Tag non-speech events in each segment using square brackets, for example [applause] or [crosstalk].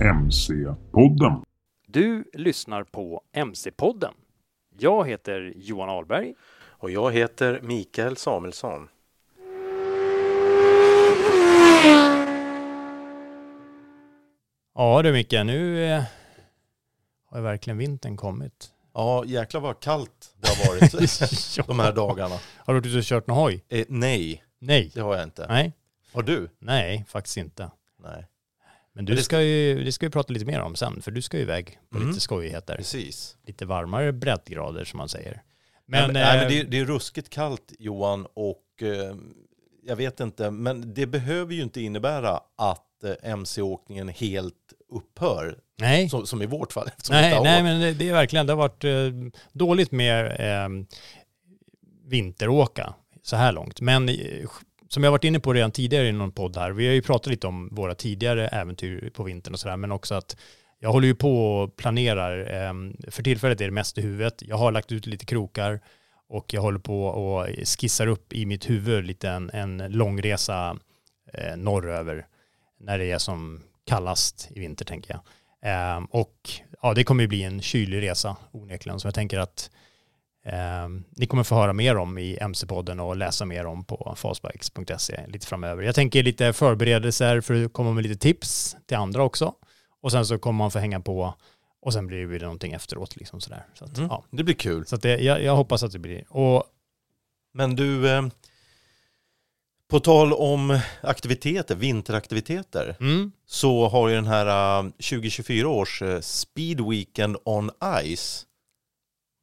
MC-podden. Du lyssnar på MC-podden. Jag heter Johan Ahlberg. Och jag heter Mikael Samuelsson. Ja du Micke, nu eh, har verkligen vintern kommit. Ja, jäklar vad kallt det har varit [laughs] de här dagarna. Har du varit ute och kört någon hoj? Eh, nej, Nej. det har jag inte. Nej. Har du? Nej, faktiskt inte. Nej. Men du ska ju, det ska vi prata lite mer om sen, för du ska ju iväg på Mm. lite skojigheter. Precis. Lite varmare breddgrader som man säger. Men, nej, men, nej, men eh, det, är- det är ruskigt kallt Johan och eh, jag vet inte, men det behöver ju inte innebära att eh, MC-åkningen helt upphör, nej. som, som i vårt fall. [laughs] Nej, nej men det, det är verkligen, det har varit eh, dåligt med eh, vinteråka så här långt. Men eh, som jag varit inne på redan tidigare i någon podd här, vi har ju pratat lite om våra tidigare äventyr på vintern och sådär, men också att jag håller ju på och planerar, ehm, för tillfället är det mest i huvudet, jag har lagt ut lite krokar och jag håller på och skissar upp i mitt huvud lite en, en långresa eh, norröver när det är som kallast i vinter tänker jag. Ehm, och ja, det kommer ju bli en kylig resa onekligen så jag tänker att ehm, ni kommer få höra mer om i MC-podden och läsa mer om på fastbikes.se lite framöver. Jag tänker lite förberedelser för att komma med lite tips till andra också. Och sen så kommer man få hänga på och sen blir det någonting efteråt liksom sådär. Så att, Mm, ja. Det blir kul. så det, jag, jag hoppas att det blir. Och Men du, eh, på tal om aktiviteter, vinteraktiviteter, mm, så har ju den här eh, 2024 års eh, Speed Weekend on Ice,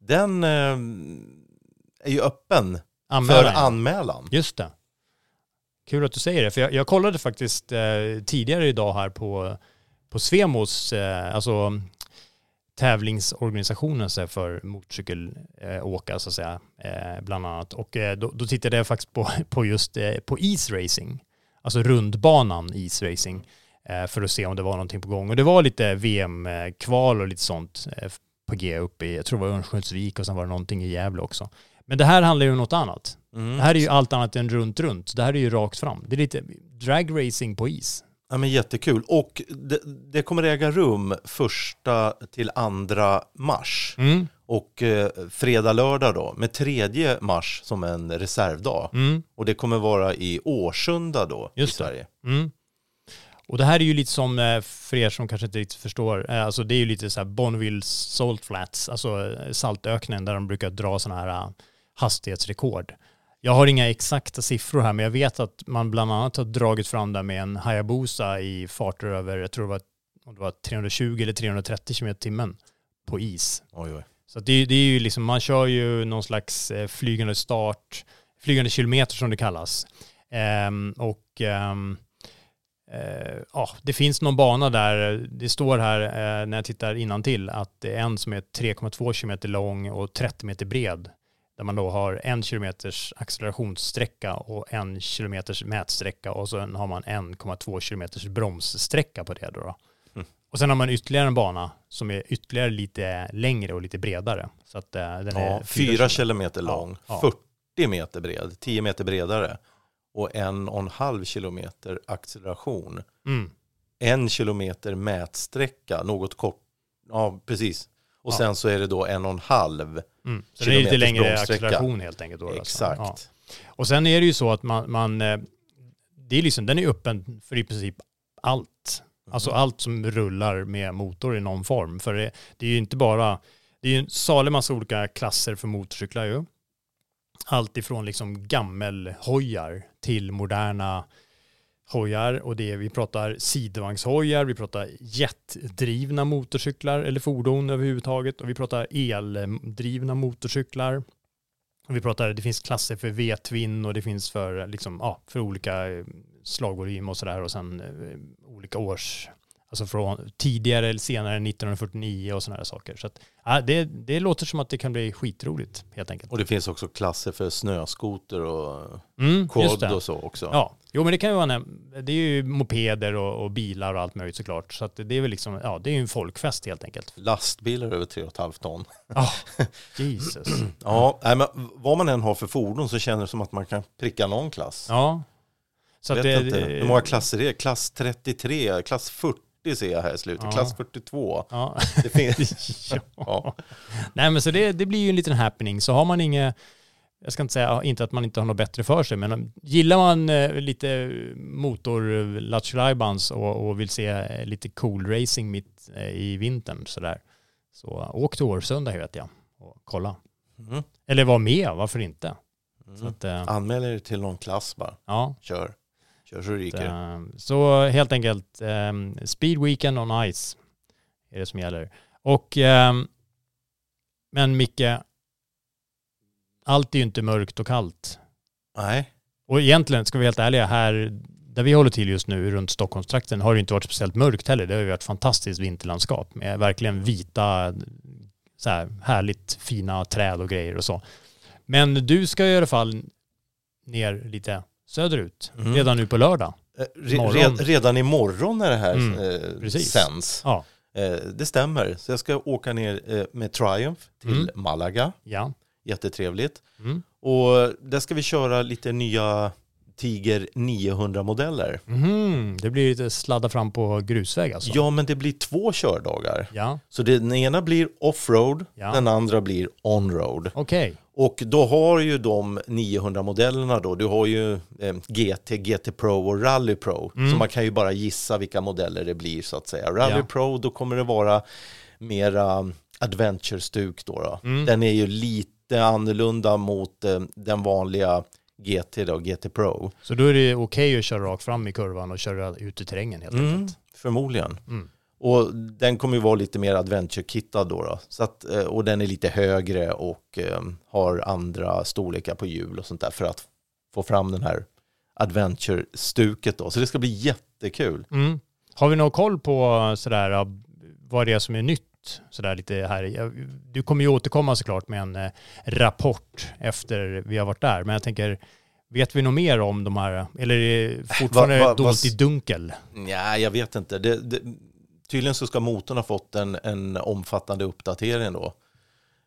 den eh, är ju öppen för anmälan. anmälan. Just det. Kul att du säger det, för jag, jag kollade faktiskt eh, tidigare idag här på, på Svemos, eh, alltså tävlingsorganisationen så här, för motorcykelåkare så att säga, eh, bland annat. Och eh, då, då tittade jag faktiskt på, [laughs] på just eh, på Ease-racing, alltså rundbanan Ease-racing, eh, för att se om det var någonting på gång. Och det var lite VM-kval och lite sånt eh, på G uppe i, jag tror det var Örnsköldsvik och sen var det någonting i Gävle också. Men det här handlar ju om något annat. Mm. Det här är ju allt annat än runt, runt. Det här är ju rakt fram. Det är lite dragracing på is. Ja, men jättekul. Och det, det kommer äga rum första till andra mars. Mm. Och eh, fredag, lördag då, med tredje mars som en reservdag. Mm. Och det kommer vara i Årsunda då Just i det. Sverige. Mm. Och det här är ju lite som, eh, för er som kanske inte riktigt förstår, eh, alltså det är ju lite så här Bonneville Salt Flats, alltså eh, saltöknen där de brukar dra sådana här hastighetsrekord. Jag har inga exakta siffror här, men jag vet att man bland annat har dragit fram där med en Hayabusa i farter över, jag tror det var, om det var 320 eller 330 km i timmen på is. Oj, oj. Så det, det är ju liksom, man kör ju någon slags flygande start, flygande kilometer som det kallas. Ehm, och eh, ja, det finns någon bana där, det står här eh, när jag tittar innan till att det är en som är 3,2 kilometer lång och 30 meter bred där man då har en kilometers accelerationssträcka och en kilometers mätsträcka och sen har man 1,2 kilometers bromssträcka på det då. då. Mm. Och sen har man ytterligare en bana som är ytterligare lite längre och lite bredare. Så att eh, den Ja, är fyra kilometer Ja, lång, ja. 40 meter bred, 10 meter bredare och en och en halv kilometer acceleration. Mm. En kilometer mätsträcka, något kort, ja precis. Och Ja. sen så är det då en och en halv. Mm. Så det är lite längre acceleration helt enkelt. Då, alltså. Exakt. Ja. Och sen är det ju så att man, man eh, det är liksom, den är öppen för i princip allt. Alltså Mm. allt som rullar med motor i någon form. För det, det är ju inte bara, det är ju en salig massa olika klasser för motorcyklar ju. Allt ifrån liksom gammelhojar till moderna hojar och det är, vi pratar sidvagnshojar, vi pratar jetdrivna motorcyklar eller fordon överhuvudtaget och vi pratar eldrivna motorcyklar. Och vi pratar, det finns klasser för V-twin och det finns för, liksom, ja, för olika slagvolym och sådär och sen eh, olika års, alltså från tidigare eller senare 1949 och sådana här saker. Så att, ja, det, det låter som att det kan bli skitroligt helt enkelt. Och det finns också klasser för snöskoter och Mm, quad det. och så också. Ja, jo men det kan ju vara, det är ju mopeder och, och bilar och allt möjligt såklart. Så att det är väl liksom, ja det är ju en folkfest helt enkelt. Lastbilar över 3,5 ton. Ja, [laughs] Jesus. [clears throat] Ja, nej, men vad man än har för fordon så känner det som att man kan pricka någon klass. Ja. Så Jag vet det, inte hur många klasser det är. Klass 33, klass 40 ser jag här i slutet, Ja. klass 42. Ja. Det finns... [laughs] [laughs] ja. Nej men så det, det blir ju en liten happening. Så har man inget, jag ska inte säga inte att man inte har något bättre för sig, men gillar man eh, lite motor Lattjo och, och vill se eh, lite cool racing mitt eh, i vintern sådär. Så åk till Årsunda vet jag och kolla. Mm. Eller var med, varför inte? Mm. att, eh, Anmäl er till någon klass bara. ja, Kör. Kör så ryker. Så helt enkelt, um, Speed Weekend on Ice är det som gäller. Och, ehm, men Micke, allt är ju inte mörkt och kallt. Nej. Och egentligen, ska vi vara helt ärliga, här där vi håller till just nu runt Stockholmstrakten har det inte varit speciellt mörkt heller. Det har ju varit fantastiskt vinterlandskap med verkligen vita, så här härligt fina träd och grejer och så. Men du ska i alla fall ner lite söderut, Mm. redan nu på lördag. Eh, Morgon. red, redan imorgon när det här Mm, eh, sänds. Ja, Eh, det stämmer. Så jag ska åka ner med Triumph till Mm. Malaga. ja. Jättetrevligt. Mm. Och där ska vi köra lite nya Tiger 900-modeller. Mhm, det blir lite sladda fram på grusväg alltså? Ja, men det blir två kördagar. Ja, Så den ena blir offroad, Ja. den andra blir onroad. okej. Och då har ju de 900-modellerna då, du har ju eh, GT, GT Pro och Rally Pro. Så man kan ju bara gissa vilka modeller det blir så att säga. Rally Ja. Pro, då kommer det vara mera adventure-stuk då. då. Mm. Den är ju lite annorlunda mot eh, den vanliga GT då, GT Pro. Så då är det okej att köra rakt fram i kurvan och köra ut i terrängen helt Mm, enkelt? förmodligen. Mm. Och den kommer ju vara lite mer adventure-kittad då. då. Så att, eh, och den är lite högre och eh, har andra storlekar på hjul och sånt där för att få fram den här adventure-stuket då. Så det ska bli jättekul. Mm. Har vi någon koll på sådär, ja, vad det är som är nytt? Sådär lite här. Du kommer ju återkomma såklart med en eh, rapport efter vi har varit där. Men jag tänker, vet vi något mer om de här? Eller är det fortfarande va- va- dolt i vad- dunkel? Nej, jag vet inte. Det, det, tydligen så ska motorn ha fått en, en omfattande uppdatering då.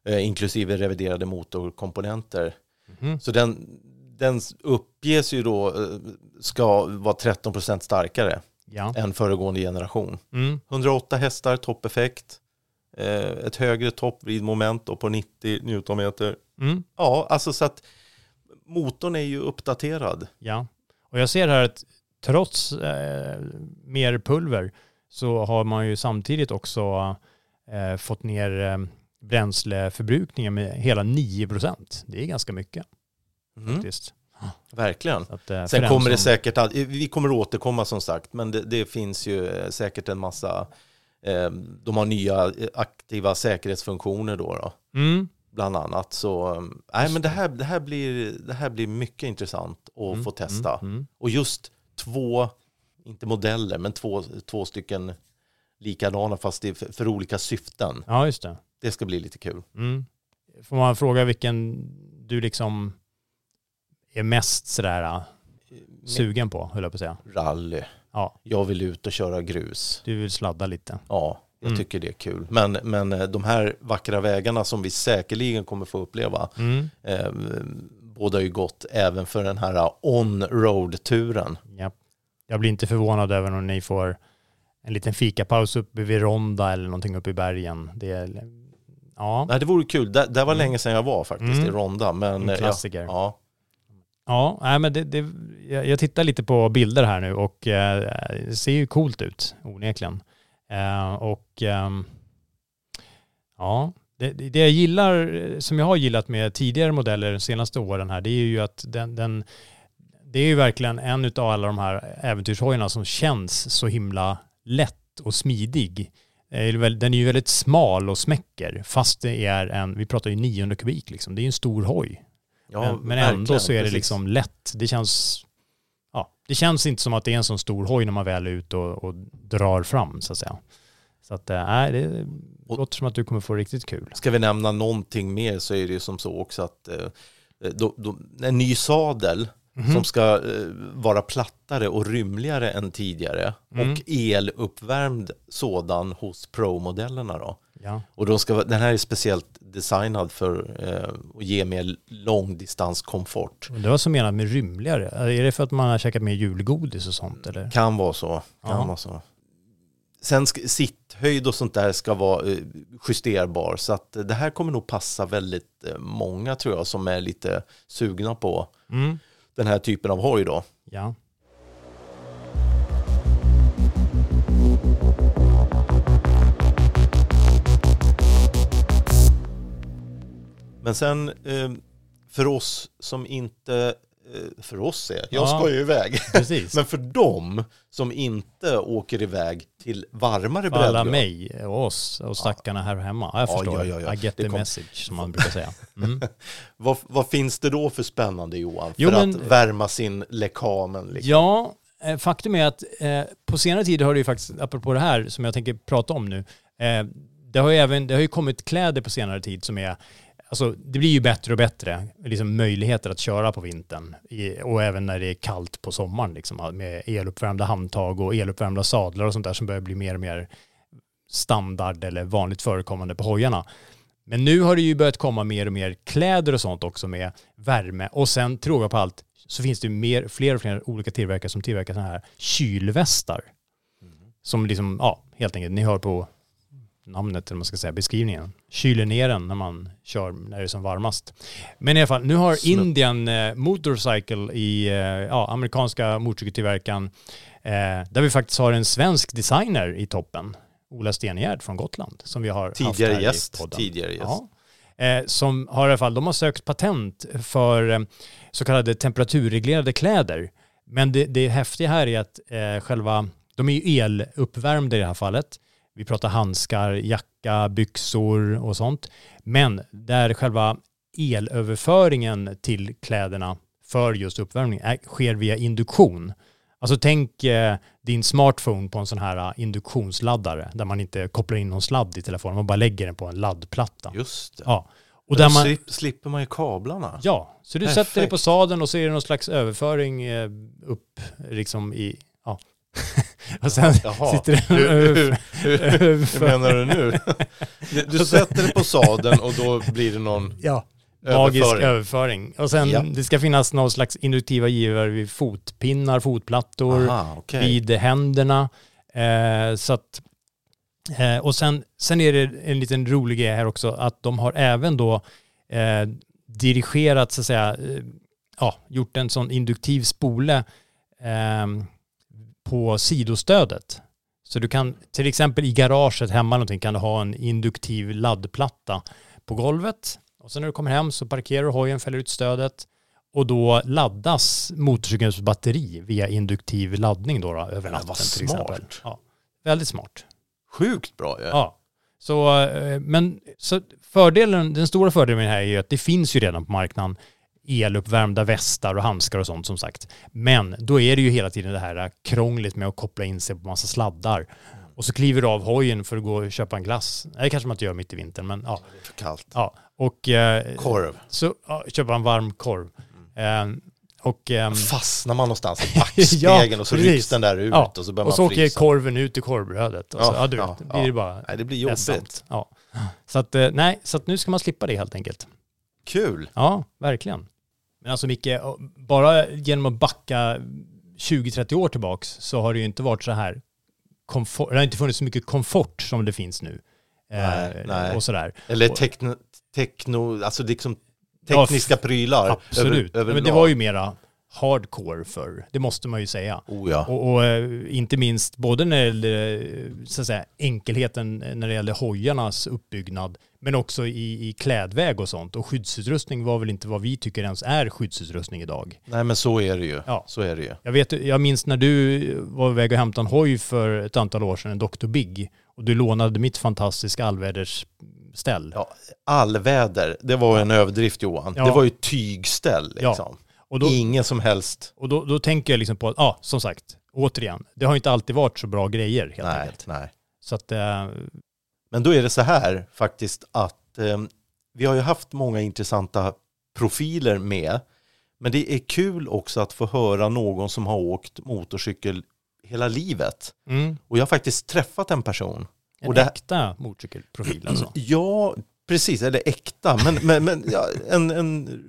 Eh, inklusive reviderade motorkomponenter. Mhm. Så den, den uppges ju då eh, ska vara 13% starkare Ja. än föregående generation. Mm. 108 hästar, toppeffekt. Eh, ett högre toppvridmoment då på 90 newtonmeter. Mm. Ja, alltså så att motorn är ju uppdaterad. Ja, och jag ser här att trots eh, mer pulver så har man ju samtidigt också eh, fått ner eh, bränsleförbrukningen med hela 9 procent. Det är ganska mycket Mm, faktiskt. verkligen. Att, eh, Sen kommer det som- säkert, att, vi kommer återkomma som sagt, men det, det finns ju eh, säkert en massa, de har nya eh, aktiva säkerhetsfunktioner då, då Mm. bland annat. Så eh, nej, men det här, det, här blir, det här blir mycket intressant att Mm, få testa. Mm. Mm. Och just två, inte modeller, men två, två stycken likadana fast för, för olika syften. Ja, just det. Det ska bli lite kul. Mm. Får man fråga vilken du liksom är mest sådär äh, sugen på, höll jag på att säga. Rally. Ja, Jag vill ut och köra grus. du vill sladda lite. Ja, jag Mm. tycker det är kul. Men, men eh, de här vackra vägarna som vi säkerligen kommer få uppleva Mm. eh, båda ju gott även för den här on-road-turen. Ja. Jag blir inte förvånad över om ni får en liten fikapaus uppe vid Ronda eller någonting uppe i bergen. Det är, ja, Nej, det vore kul. Det, det var länge sedan jag var faktiskt Mm. i Ronda. Men, En eh, klassiker. Ja, ja nej, men det, det, jag, tittar lite på bilder här nu och eh, det ser ju coolt ut, onekligen. Eh, och ehm, ja, det, det jag gillar, eh, som jag har gillat med tidigare modeller de senaste åren här, det är ju att den, den det är ju verkligen en av alla de här äventyrshojarna som känns så himla lätt och smidig. Den är ju väldigt smal och smäcker, fast det är en, vi pratar ju 900 kubik liksom, det är ju en stor hoj ja men, men ändå så är det precis. liksom lätt. Det känns, ja, det känns inte som att det är en sån stor hoj när man väl är ute och, och drar fram så att säga. Så att, äh, nej, det Och- låter som att du kommer få riktigt kul. Ska vi nämna någonting mer så är det ju som så också att eh, då, då, en ny sadel Mhm. som ska eh, vara plattare och rymligare än tidigare Mm. och eluppvärmd sådan hos Pro-modellerna då. Ja. Och de ska, den här är speciellt designad för eh, att ge mer långdistanskomfort. Det var så menat med rymligare. Är det för att man har käkat mer julgodis och sånt eller? Kan vara så. Kan Ja. vara så. Sen ska, sitthöjd och sånt där ska vara eh, justerbar så att eh, det här kommer nog passa väldigt eh, många tror jag som är lite sugna på Mm. den här typen av hoj då. Ja. Men sen eh, för oss som inte, eh, för oss är, jag Ja. ska ju iväg, Precis. [laughs] men för dem som inte åker iväg till varmare För alla mig och oss och stackarna här hemma. Jag Ja, förstår. ja, ja, ja. I get Det the kom- message som man brukar säga. [laughs] Mm. Vad, vad finns det då för spännande Johan? Jo, för men- att värma sin lekamen? Liksom? Ja, eh, faktum är att eh, på senare tid har det ju faktiskt, apropå det här som jag tänker prata om nu, eh, det har ju även, det har ju kommit kläder på senare tid som är, alltså det blir ju bättre och bättre, liksom möjligheter att köra på vintern i, och även när det är kallt på sommaren liksom, med eluppvärmda handtag och eluppvärmda sadlar och sånt där som börjar bli mer och mer standard eller vanligt förekommande på hojarna. Men nu har det ju börjat komma mer och mer kläder och sånt också med värme. Och sen till råga på allt så finns det mer, fler och fler olika tillverkare som tillverkar sådana här kylvästar. Som liksom, ja, helt enkelt, ni hör på namnet, eller man ska säga, beskrivningen. Kyler ner den när man kör när det är som varmast. Men i alla fall, nu har Snupp. Indian eh, Motorcycle i eh, ja, amerikanska motorcykeltillverkaren, eh, där vi faktiskt har en svensk designer i toppen, Ola Stengärd från Gotland, som vi har haft Tidigare här gäst, i podden. tidigare gäst. Ja. Eh, som har i alla fall, de har sökt patent för eh, så kallade temperaturreglerade kläder. Men det, det häftiga här är att eh, själva, de är ju eluppvärmda i det här fallet. Vi pratar handskar, jacka, byxor och sånt. Men där själva elöverföringen till kläderna för just uppvärmning är, sker via induktion. Alltså tänk eh, din smartphone på en sån här eh, induktionsladdare där man inte kopplar in någon sladd i telefonen, man bara lägger den på en laddplatta. Just det. Ja. Och där där man, slip, slipper man ju kablarna. ja, så du Perfekt. sätter dig på sadeln och så är det någon slags överföring eh, upp liksom i. [laughs] och sen Jaha. sitter det Hur, hur, hur, hur menar du nu? Du [laughs] sätter dig på sadeln och då blir det någon Ja, magisk överföring. överföring. Och sen Ja. det ska finnas någon slags induktiva givare vid fotpinnar, fotplattor, Aha, okej. vid händerna. Eh, så att, eh, och sen, sen är det en liten rolig grej här också att de har även då eh, dirigerat, så att säga, eh, ja, gjort en sån induktiv spole eh, på sidostödet. Så du kan till exempel i garaget hemma någonting kan du ha en induktiv laddplatta på golvet och sen när du kommer hem så parkerar du hojen, fäller ut stödet och då laddas motorcykelns batteri via induktiv laddning då, då över natten vad till smart. exempel. Ja, väldigt smart. Sjukt bra ju. Ja. Så, eh, men så fördelen, den stora fördelen med det här är ju att det finns ju redan på marknaden eluppvärmda västar och handskar och sånt som sagt. Men då är det ju hela tiden det här krångligt med att koppla in sig på massa sladdar. Och så kliver du av hojen för att gå och köpa en glass. Det kanske man inte gör mitt i vintern, men ja. För kallt. ja. Och eh, Korv. så ja, köpa en varm korv. Eh, och, ehm, Fastnar man någonstans i [laughs] backspegeln Ja, och så precis. rycks den där ut ja. och så börjar och man så åker korven ut i korvbrödet. Och så, Ja, ja, du vet, det blir det bara Nej, det blir jobbigt. ledsamt. Ja. Så att, eh, nej, så att nu ska man slippa det helt enkelt. Kul. Ja, verkligen. Men alltså Micke, bara genom att backa 20-30 år tillbaks så har det ju inte varit så här komfort, det har inte funnits så mycket komfort som det finns nu. Nej, Eh, nej. Och sådär. Eller tekno, tekno alltså liksom Ja, tekniska prylar. Absolut. Över, men det var ju mera hardcore för det måste man ju säga. Oh ja. Och, och eh, inte minst både när det gällde eh, så att säga, enkelheten när det gällde hojarnas uppbyggnad, men också i, i klädväg och sånt. Och skyddsutrustning var väl inte vad vi tycker ens är skyddsutrustning idag. Nej men så är det ju. Ja. Så är det ju. Jag, vet, jag minns när du var iväg och hämtade en hoj för ett antal år sedan, en Dr. Big, och du lånade mitt fantastiska allvädersställ. Ja, allväder, det var en överdrift Johan. Ja. Det var ju tygställ Ja. Och, då, Ingen som helst. och då, då tänker jag liksom på ja, som sagt, återigen, det har inte alltid varit så bra grejer helt Nej, enkelt. nej. Så att, eh, Men då är det så här faktiskt att eh, vi har ju haft många intressanta profiler med. Men det är kul också att få höra någon som har åkt motorcykel hela livet. mm, Och jag har faktiskt träffat en person. en Och det- äkta motorcykelprofil alltså. [clears throat] Ja, precis, eller äkta, men, men, men ja, en, en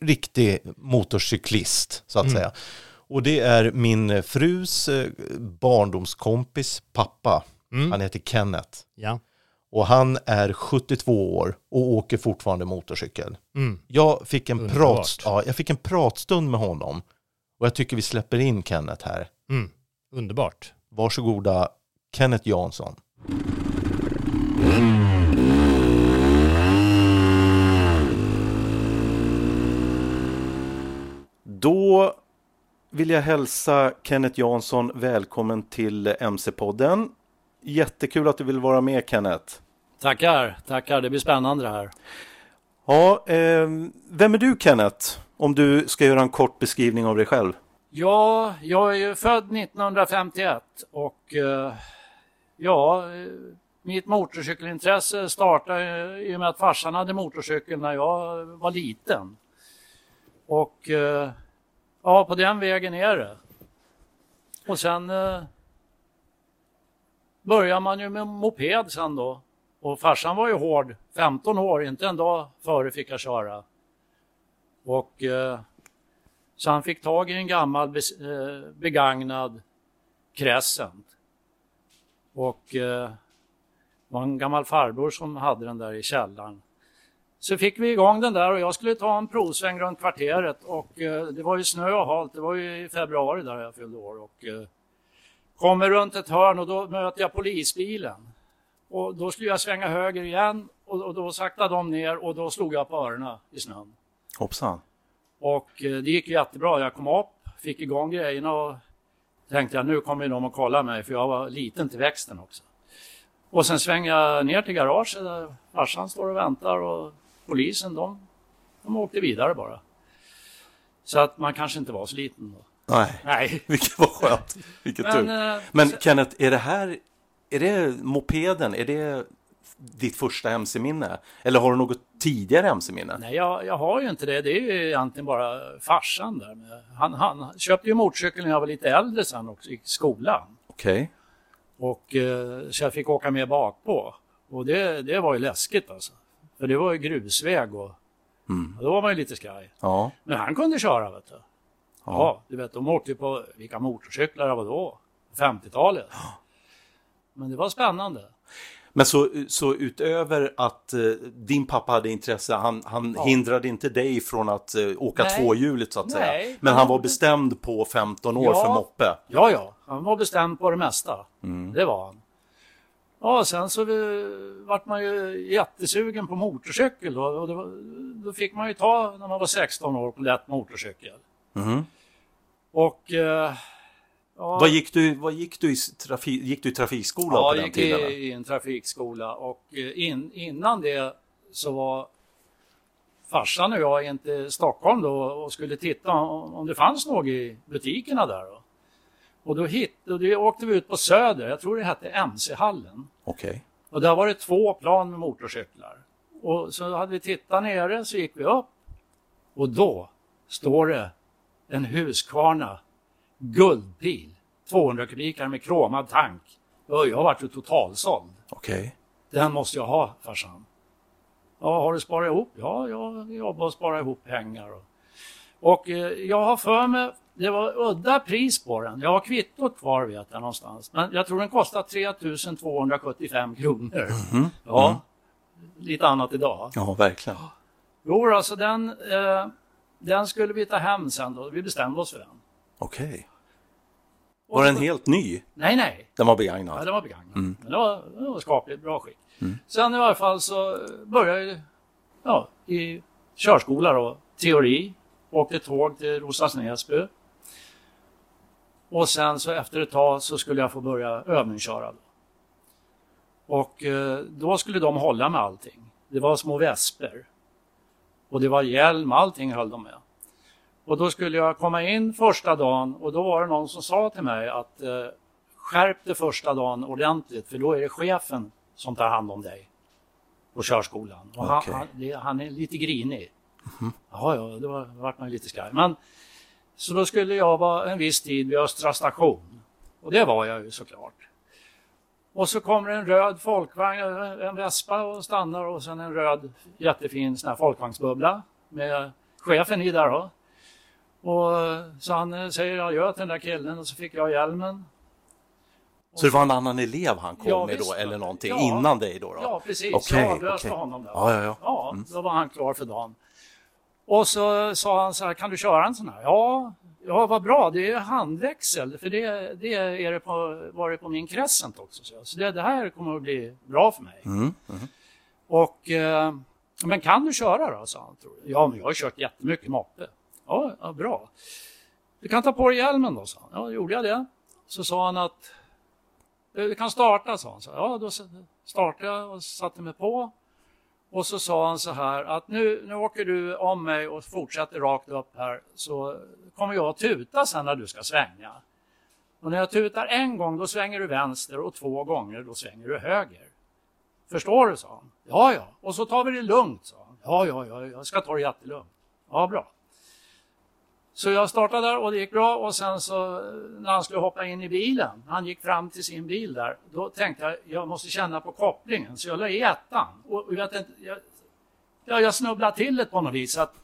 riktig motorcyklist så att Mm. säga. Och det är min frus eh, barndomskompis pappa. Mm. Han heter Kenneth. Ja. Och han är 72 år och åker fortfarande motorcykel. Mm. Jag fick en, Underbart. prat, ja, jag fick en pratstund med honom. Och jag tycker vi släpper in Kenneth här. Mm. Underbart. Varsågoda, Kenneth Jansson. Då vill jag hälsa Kenneth Jansson välkommen till MC-podden. Jättekul att du vill vara med Kenneth. Tackar, tackar. Det blir spännande det här. Ja, eh, vem är du Kenneth? Om du ska göra en kort beskrivning av dig själv. Ja, jag är ju född 1951 och eh, ja, eh, mitt motorcykelintresse startade i och med att farsan hade motorcykel när jag var liten. Och eh, ja, på den vägen är det. Och sen eh, börjar man ju med moped sen då. Och farsan var ju hård, 15 år, inte en dag före fick jag köra. Och eh, så han fick tag i en gammal be, eh, begagnad Crescent. Och eh, det var en gammal farbror som hade den där i källaren. Så fick vi igång den där och jag skulle ta en provsväng runt kvarteret och eh, det var ju snö och halt. Det var ju i februari där jag fyllde år och eh, kommer runt ett hörn och då möter jag polisbilen. Och då skulle jag svänga höger igen och, och då saktade de ner och då slog jag på öronen i snön. Hoppsan. Och eh, det gick jättebra. Jag kom upp, fick igång grejerna och tänkte jag nu kommer de att kolla mig för jag var liten till växten också. Och sen svängde jag ner till garaget där farsan står och väntar och polisen de, de åkte vidare bara. Så att man kanske inte var så liten då. Nej, Nej. [laughs] vilket var skönt. Vilket Men, tur. eh, Men sen- Kenneth, är det här, är det mopeden, är det ditt första MC-minne? Eller har du något tidigare MC-minne? Nej, jag, jag har ju inte det. Det är ju egentligen bara farsan där. Han, han köpte ju motorcykel när jag var lite äldre sen också i skolan. Okej. Och, eh, så jag fick åka med bakpå. Och det, det var ju läskigt alltså. För det var ju grusväg och, och då var man ju lite skraj. Ja. Men han kunde köra vet du. Ja, du vet de åkte ju på, vilka motorcyklar det var då? 50-talet. Men det var spännande. Men så, så utöver att eh, din pappa hade intresse, han, han Ja. hindrade inte dig från att eh, åka Nej. tvåhjuligt så att säga. Nej. Men han var bestämd på 15 år Ja. för moppe. Ja, ja, han var bestämd på det mesta. Det var han. Ja, sen så vart man ju jättesugen på motorcykel då. Och var, då fick man ju ta när man var 16 år på lätt motorcykel. Mhm. Och... Eh, ja, Vad gick du, vad gick du i trafik, gick du i trafikskola ja, på den gick tiden? i, i en trafikskola och eh, in, innan det så var farsan och jag inte i Stockholm då och skulle titta om, om det fanns något i butikerna där. Då. Och då, hit, och då åkte vi ut på Söder, jag tror det hette MC-hallen. Okej. Och där var det två plan med motorcyklar. Och så hade vi tittat nere, så gick vi upp. Och då står det en Husqvarna guldpil, 200 kubikare med kromad tank. Och jag vart ju totalsåld. Okej. Den måste jag ha, farsan. Ja, har du sparat ihop? Ja, jag jobbar och sparar ihop pengar. Och, och eh, jag har för mig, det var udda pris på den. Jag har kvittot kvar vet jag någonstans. Men jag tror den kostar 3275 kronor. Ja, lite annat idag. Ja, verkligen. Jo, alltså den, eh, den skulle vi ta hem sen då. Vi bestämde oss för den. Okej. Var den helt ny? Nej, nej. Den var Ja, begagnad? den var begagnad. Men det var, det var skapligt bra skick. Sen i alla fall så började jag ja, i körskola då, teori. Åkte tåg till Roslags Näsby. Och sen så efter ett tag så skulle jag få börja övningsköra. Då. Och eh, då skulle de hålla med allting. Det var små vesper. Och det var hjälm, allting höll de med. Och då skulle jag komma in första dagen och då var det någon som sa till mig att eh, skärp det första dagen ordentligt för då är det chefen som tar hand om dig på körskolan. Och han, Okej. han, det, han är lite grinig. Ja, ja, det var, vart man lite skraj. Men så då skulle jag vara en viss tid vid Östra station. Och det var jag ju såklart. Och så kommer en röd folkvagn, en vespa och stannar och sen en röd jättefin sån här folkvagnsbubbla med chefen i där då. Och så han eh, säger adjö till den där killen och så fick jag hjälmen. Så det var en annan elev han kom Ja, med då, eller någonting, Ja. innan dig då? då? Ja, precis. Okej, jag avlöste okej. honom där. Ja, ja, ja. Ja, då var han klar för dagen. Och så sa han så här, kan du köra en sån här? Ja, ja vad bra, det är handväxel, för det, det är det på, var det på min Crescent också. Så, så det, det här kommer att bli bra för mig. Mm, Och, eh, men kan du köra då? sa han. tror jag. Ja, men jag har kört jättemycket moppe. Ja, ja, bra. Du kan ta på dig hjälmen då, sa han. Ja, gjorde jag det. Så sa han att du kan starta, sa han. Så, ja, då startade jag och satte mig på. Och så sa han så här att nu, nu åker du om mig och fortsätter rakt upp här så kommer jag att tuta sen när du ska svänga. Och när jag tutar en gång då svänger du vänster och två gånger då svänger du höger. Förstår du, sa han. Ja, ja. Och så tar vi det lugnt, sa han. Ja, ja, ja, jag ska ta det jättelugnt. Ja, bra. Så jag startade där och det gick bra och sen så när han skulle hoppa in i bilen, han gick fram till sin bil där, då tänkte jag jag måste känna på kopplingen så jag la i ettan. Och jag, tänkte, jag, ja, jag snubblade till det på något vis. Att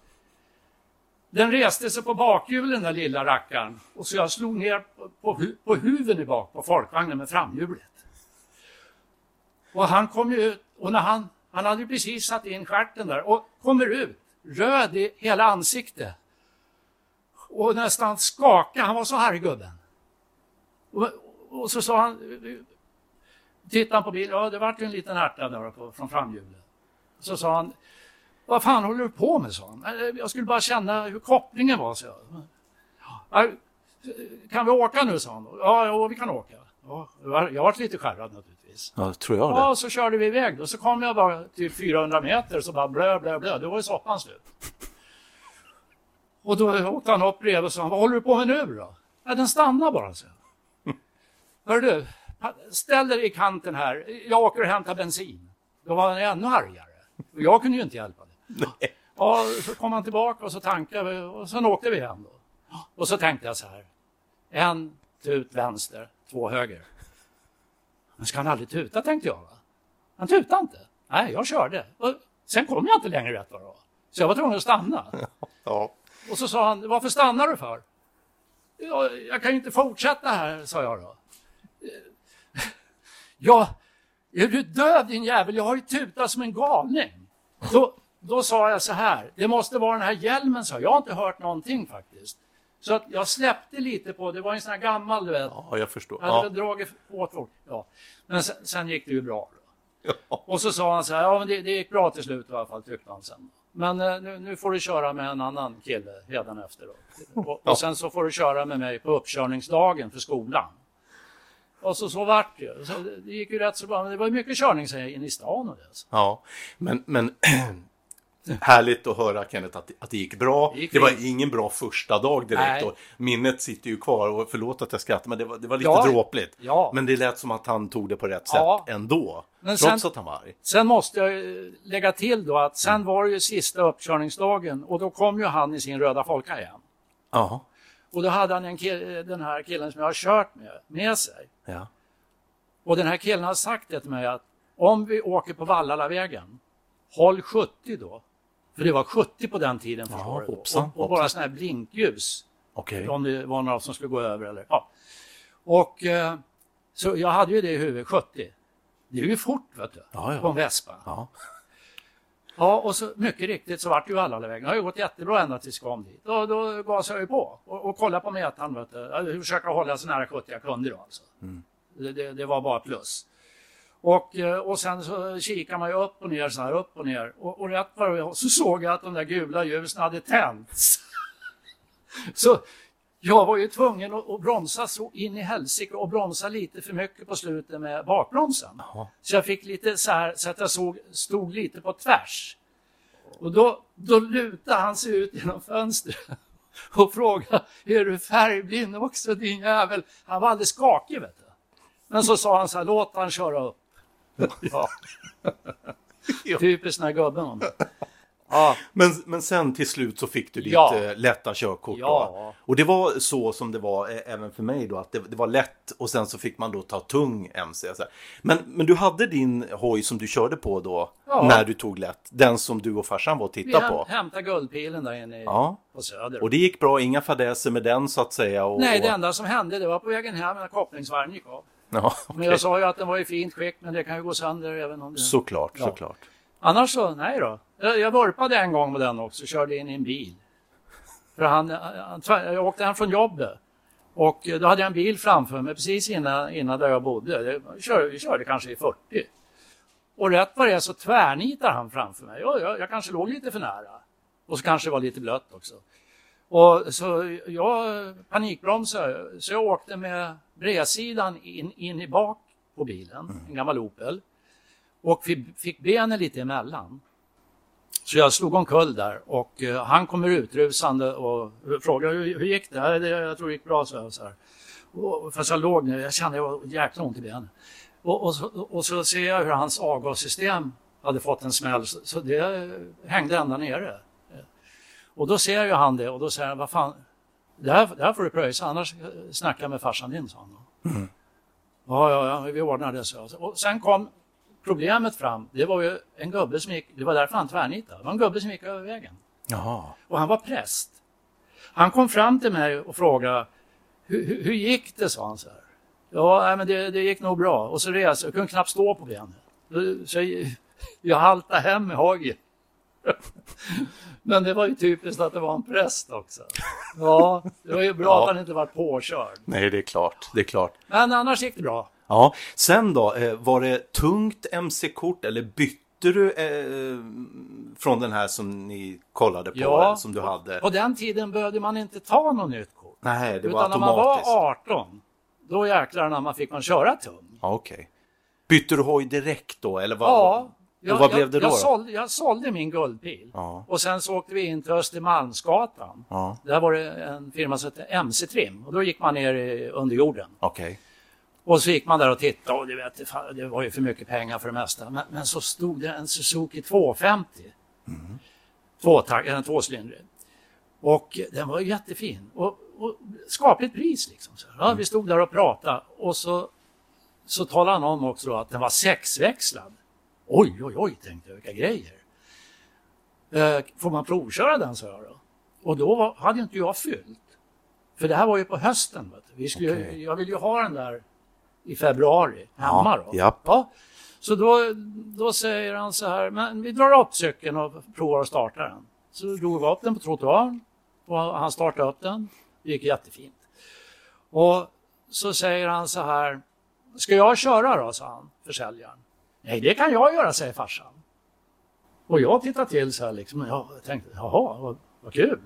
den reste sig på bakhjulen den där lilla rackaren och så jag slog ner på, på, på huven i bak på folkvagnen med framhjulet. Och han kom ju ut och när han, han hade precis satt in stjärten där och kommer ut röd i hela ansiktet och nästan skakade. Han var så arg gubben. Och, och så sa han, tittade han på bilen, ja det vart en liten ärta där på, från framhjulet. Så sa han, vad fan håller du på med? sa han. "Nej, Jag skulle bara känna hur kopplingen var. Så jag. "Ja, Kan vi åka nu? sa han. Ja, ja vi kan åka. Ja, jag varit lite skärrad naturligtvis. Ja, tror jag det. Ja, så körde vi iväg. Och så kom jag bara till 400 meter så bara blö, blö, blö. Då var ju soppan slut. Och då åkte han upp bredvid och sa, vad håller du på med nu då? Ja, den stannar bara, så. [laughs] Hör du, ställ dig i kanten här. Jag åker och hämtar bensin. Då var han ännu argare. Och jag kunde ju inte hjälpa det. Ja, så kom han tillbaka och så tankade vi och sen åkte vi hem då. Och så tänkte jag så här. En tut vänster, två höger. Men ska han aldrig tuta tänkte jag. Va? Han tutade inte. Nej, jag körde. Och sen kom jag inte längre rätt vad det var. Så jag var tvungen att stanna. Ja. Och så sa han, varför stannar du för? Ja, jag kan ju inte fortsätta här, sa jag då. [laughs] Ja, är du död din jävel? Jag har ju tutat som en galning. Då, då sa jag så här, det måste vara den här hjälmen, sa jag. Jag har inte hört någonting faktiskt. Så att jag släppte lite på, det var en sån här gammal, du vet. ja, jag förstår. Jag hade Ja. dragit åt folk. Ja. Men sen, sen gick det ju bra. [laughs] Ja. Och så sa han så här, ja men det, det gick bra till slut i alla fall tyckte han sen. Men eh, nu, nu får du köra med en annan kille efter då. [laughs] Och, och sen så får du köra med mig på uppkörningsdagen för skolan. Och så, så vart det. Så det gick ju rätt så bra. Men det var mycket körning in i stan och det. Så. Ja, men, men [clears throat] Härligt att höra Kenneth att, att det gick bra. Det gick Det var fint. ingen bra första dag direkt Nej. och minnet sitter ju kvar och förlåt att jag skrattar men det var, det var lite Ja. dråpligt. Ja. Men det lät som att han tog det på rätt Ja. sätt ändå. Men trots sen- att han var arg. Sen måste jag ju lägga till då att sen var det ju sista uppkörningsdagen och då kom ju han i sin röda Folka igen. Ja. Och då hade han en kill, den här killen som jag har kört med, med sig. ja. Och den här killen har sagt det till mig att om vi åker på Vallalavägen, håll 70 då. För det var 70 på den tiden förstår du. hoppsan, och, och bara sådana här blinkljus. Okej. Om det var några som skulle gå över eller ja. Och eh, så jag hade ju det i huvudet, 70. Det är ju fort vet du, Ja, ja. på en Vespa. Ja. Ja, och så mycket riktigt så vart det ju Vallalavägen. Det har ju gått jättebra ända tills vi kom dit. Då, då gasade jag ju på och, och kollade på metern. Vet du. Jag försöker hålla så nära 70 jag kunde då alltså. Det, det, det var bara plus. Och, eh, och sen så kikar man ju upp och ner så här, upp och ner. Och, och rätt vad det var så såg jag att de där gula ljusen hade tänts. [laughs] så jag var ju tvungen att, att bromsa så in i helsike och bromsa lite för mycket på slutet med bakbromsen. Så jag fick lite så här så att jag såg, stod lite på tvärs. Och då, då lutade han sig ut genom fönstret [laughs] och frågade, är du färgblind också din jävel? Han var alldeles skakig vet du. Men så sa han så här, låt han köra upp. Ja. [laughs] Typiskt den här gubben. Ja, Men, men sen till slut så fick du ditt Ja. eh, lätta körkort. Ja. Då. Och det var så som det var eh, även för mig då, att det, det var lätt och sen så fick man då ta tung MC. Så här. Men, men du hade din hoj som du körde på då, Ja. när du tog lätt, den som du och farsan var och vi tittade häm, på. hämtade guldpilen där inne i, Ja. på Söder. Och det gick bra, inga fadäser med den så att säga. Och, Nej, det enda som hände det var på vägen hem när kopplingsvärden gick av. Ja, Men okej. jag sa ju att den var i fint skick, men det kan ju gå sönder även om det... Såklart, Ja. såklart. Annars så, nej då. Jag, jag vurpade en gång med den också, körde in i en bil. För han, han, jag åkte hem från jobbet och då hade jag en bil framför mig precis innan, innan där jag bodde. Vi körde, vi körde kanske i 40. Och rätt vad det är så tvärnitar han framför mig. Jag, jag, jag kanske låg lite för nära. Och så kanske det var lite blött också. Och så jag panikbromsade, så jag åkte med bredsidan in, in i bak på bilen, en gammal Opel. Och fick, fick benen lite emellan. Så jag slog omkull där och eh, han kommer utrusande och frågar hur, hur gick det? "Ja, det? Jag tror det gick bra, så jag. Så här. Och, fast jag låg ner, jag kände jag var jäkla ont i benen. Och, och, så, och så ser jag hur hans avgassystem hade fått en smäll så, så det hängde ända nere. Och då ser ju han det och då säger han, vad fan, det här, det här får du pröjsa annars eh, snackar jag med farsan din, sa han. då. Ja, ja, ja, vi ordnar det, så. Och sen kom problemet fram. Det var ju en gubbe som gick, det var därför han tvärnitade. Det var en gubbe som gick över vägen. Jaha. Och han var präst. Han kom fram till mig och frågade, hur, hur, gick det, sa han så här. Ja, men det, det gick nog bra. Och så reste jag, kunde knappt stå på benen. Så jag, jag haltade hem med hagel. Men det var ju typiskt att det var en präst också. Ja, det var ju bra Ja. att han inte var påkörd. Nej, det är klart. Det är klart. Men annars gick det bra. Ja, sen då, eh, var det tungt MC-kort eller bytte du eh, från den här som ni kollade på, Ja. som du hade? På den tiden behövde man inte ta något nytt kort. Nej, det var Utan när man automatiskt. var 18, då jäklar när man fick man köra tung. Ja, Okej. Bytte du hoj direkt då, eller vad? Ja, och vad blev det då? Jag, då? sålde, jag sålde min guldbil. Ja. Och sen så åkte vi in till Östermalmsgatan. Ja, Där var det en firma som hette MC Trim. Och då gick man ner under jorden. okej. Och så gick man där och tittade och du vet, det var ju för mycket pengar för det mesta. Men, men så stod det en Suzuki 250. Mm. Tvåtakt, en tvåcylindrig. Och den var jättefin. Och, och skapligt pris liksom. Så. Ja, vi stod där och pratade och så, så talade han om också att den var sexväxlad. Oj, oj, oj, tänkte jag, vilka grejer. Eh, får man provköra den, sa jag då. Och då var, hade inte jag fyllt. För det här var ju på hösten. Vi skulle, Okej. Jag ville ju ha den där i februari hemma Ja, då. japp. Ja. Så då, då säger han så här, men vi drar upp cykeln och provar att starta den. Så drog vi upp den på trottoaren och han startade upp den. Det gick jättefint. Och så säger han så här, ska jag köra då, sa han, försäljaren. Nej, det kan jag göra, säger farsan. Och jag tittar till så här liksom, jag tänkte, jaha, vad, vad kul.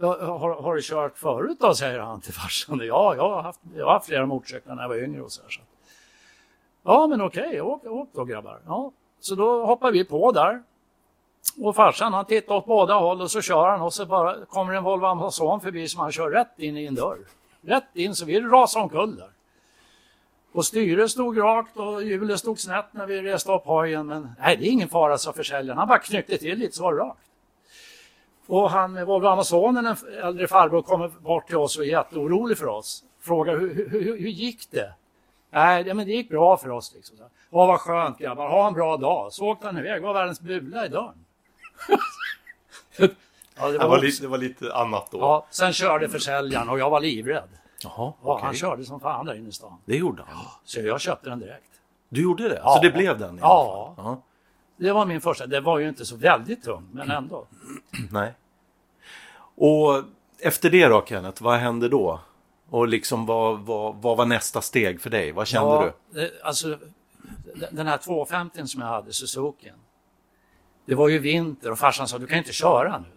Har, har du kört förut då, säger han till farsan. Ja, jag har haft, jag har haft flera motorcyklar när jag var yngre och så här. Så. Ja, men okej, åk, åk då grabbar. Ja, så då hoppar vi på där. Och farsan han tittar åt båda håll och så kör han och så bara kommer en Volvo Amazon förbi som han kör rätt in i en dörr. Rätt in så vi rasar omkull där. Och styret stod rakt och hjulet stod snett när vi reste upp hojen. Men nej, det är ingen fara, sa försäljaren. Han bara knyckte till lite så var det rakt. Och han med Volvo Amazonen, en äldre farbror, kommer bort till oss och är jätteorolig för oss. Frågar hur, hur, hur, hur gick det? Nej, det, men det gick bra för oss. Liksom. Ja, vad skönt grabbar, ha en bra dag. Så åkte han iväg, var världens bula i dörren. [laughs] ja, det, var, var lite, det var lite annat då. Ja, sen körde försäljaren och jag var livrädd. Jaha, ja, okay. Han körde som fan där inne i stan. Det gjorde han? Så jag köpte den direkt. Du gjorde det? Ja. Så det blev den? I ja. ja. Det var min första. Det var ju inte så väldigt tung, men ändå. [clears throat] Nej. Och efter det då Kenneth, vad hände då? Och liksom vad, vad, vad var nästa steg för dig? Vad kände ja, du? Alltså, den här 250 som jag hade, Suzuki. Det var ju vinter och farsan sa du kan inte köra nu.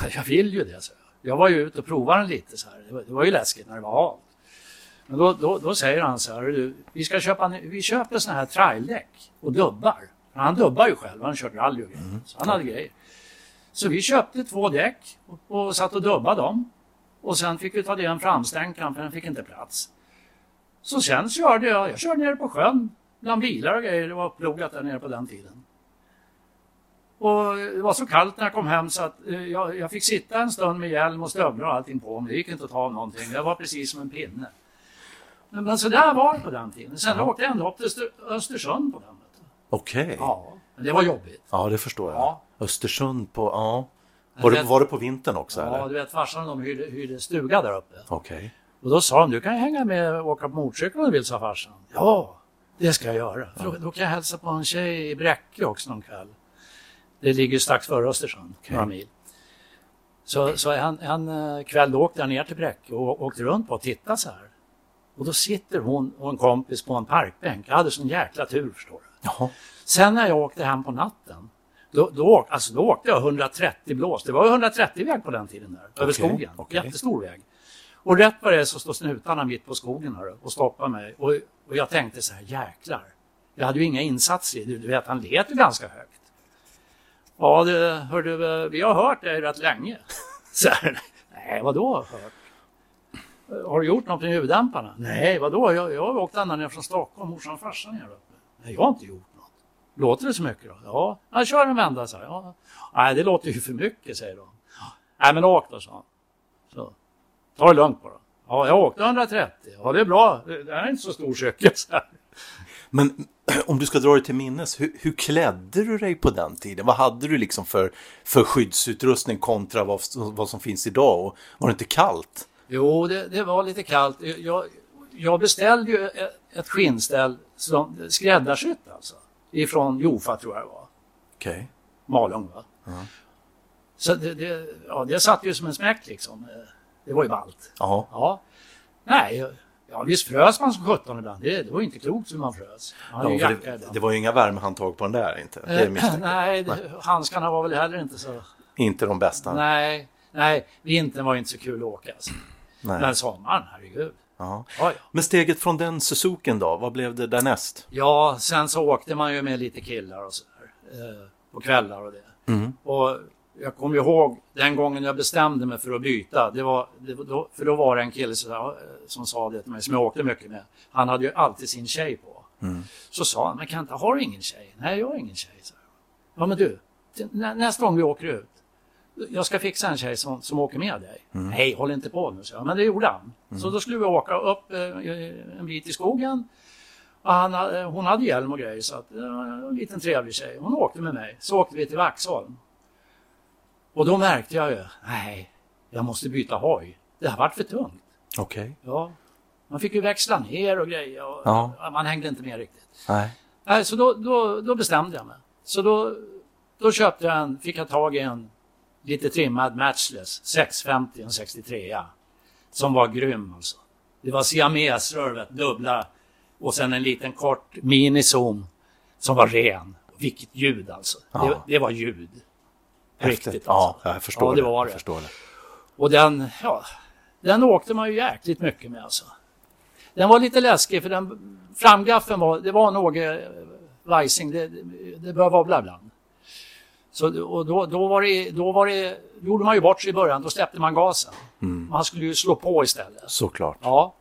[laughs] Jag vill ju det, så jag. var ju ute och provade den lite så här. Det var, det var ju läskigt när det var halt. Men då, då, då, säger han så här, du, vi, ska köpa, vi köper sådana här traildäck och dubbar. Han dubbar ju själv, han kört rally och grejer. Mm. Så han hade grejer. Så vi köpte två däck och, och satt och dubbade dem. Och sen fick vi ta det en framstänkan för den fick inte plats. Så sen körde jag, jag körde nere på sjön bland bilar och grejer. Det var plogat där nere på den tiden. Och det var så kallt när jag kom hem så att jag, jag fick sitta en stund med hjälm och stövlar och allting på mig. Det gick inte att ta av någonting. Det var precis som en pinne. Men, men så där var det på den tiden. Sen ja. åkte jag ända upp till Östersund på den. Okej. Okay. Ja, men det var jobbigt. Ja, det förstår jag. Ja. Östersund på, ja. Var det, var det på vintern också? Ja, eller? du vet farsan de hyrde, hyrde stuga där uppe. Okej. Okay. Och då sa de, du kan hänga med och åka på motorcykel om du vill, sa farsan. Ja, det ska jag göra. Ja. Då, då, kan jag hälsa på en tjej i Bräcke också någon kväll. Det ligger strax före Östersund, okay. några mil. Så, så en, en eh, kväll åkte jag ner till Bräcke och åkte runt på och tittade så här. Och då sitter hon och en kompis på en parkbänk. Jag hade sån jäkla tur förstår du. Jaha. Sen när jag åkte hem på natten, då, då, alltså då åkte jag 130 blås. Det var 130 väg på den tiden där, okay. över skogen. Okay. Jättestor väg. Och rätt vad det är så står snutarna mitt på skogen här och stoppar mig. Och, och jag tänkte så här, jäklar. Jag hade ju inga insatser det. Du vet, han lät ju ganska högt. Ja, det, hörde, vi har hört dig rätt länge. [laughs] Så här, nej, vadå hört? Har du gjort något med ljuddämparna? Nej, vadå? Jag, jag har åkt ända ner från Stockholm, morsan och farsan ner uppe. Nej, jag har inte gjort något. Låter det så mycket då? Ja, jag kör en vända, så ja. Nej, det låter ju för mycket, säger de. Nej, men åk då, sa han. Så. Ta det lugnt bara. Ja, jag åkte 130. Ja, det är bra. Det här är inte så stor cykel. Men [clears throat] om du ska dra dig till minnes, hur, hur, klädde du dig på den tiden? Vad hade du liksom för, för skyddsutrustning kontra vad, vad som finns idag? Och var det inte kallt? Jo, det, det var lite kallt. Jag, jag beställde ju ett skinnställ som skräddarsytt alltså. Ifrån Jofa tror jag det var. Okej. Okay. Malung va. -huh. Så det, det, ja, det satt ju som en smäck liksom. Det var ju ballt. Ja. Nej, ja, visst frös man som sjutton ibland. Det, det var inte klokt hur man frös. Man ja, det, det, var ju inga värmehandtag på den där inte. Eh, [clears throat] nej, det, handskarna var väl heller inte så... Inte de bästa? Nej, nej vintern var inte så kul att åka. Alltså. Nej. Men sommaren, herregud. Ja, ja. Men steget från den Suzuken då, vad blev det därnäst? Ja, sen så åkte man ju med lite killar och sådär. Eh, på kvällar och det. Mm. Och jag kommer ihåg den gången jag bestämde mig för att byta. Det var, det då, för då var det en kille som, som sa det till mig, som jag åkte mycket med. Han hade ju alltid sin tjej på. Mm. Så sa han, men Kenta, har du ingen tjej? Nej, jag har ingen tjej. Så. Ja, men du, nästa gång vi åker ut, jag ska fixa en tjej som, som åker med dig. Mm. Nej, håll inte på nu, så jag. Men det gjorde han. Mm. Så då skulle vi åka upp eh, en bit i skogen. Han, eh, hon hade hjälm och grejer, så att, eh, en liten trevlig tjej. Hon åkte med mig. Så åkte vi till Vaxholm. Och då märkte jag ju, nej, jag måste byta hoj. Det har varit för tungt. Okej. Okay. Ja. Man fick ju växla ner och grejer. Och ja. Man hängde inte med riktigt. Nej. nej så då, då, då bestämde jag mig. Så då, då köpte jag en, fick jag tag i en lite trimmad Matchless 650 en 63 Som var grym alltså. Det var siamesrör, dubbla och sen en liten kort minizoom som var ren. Vilket ljud alltså. Ja. Det, det var ljud. Riktigt. Alltså. Ja, jag förstår ja, det. Var det. Förstår det. Och den, ja, den åkte man ju jäkligt mycket med alltså. Den var lite läskig för den framgaffeln var, det var något Weissing, det, det bör vara ibland. Så, och då, då, var det, då var det, gjorde man ju bort sig i början, då släppte man gasen. Mm. Man skulle ju slå på istället. Såklart. Ja.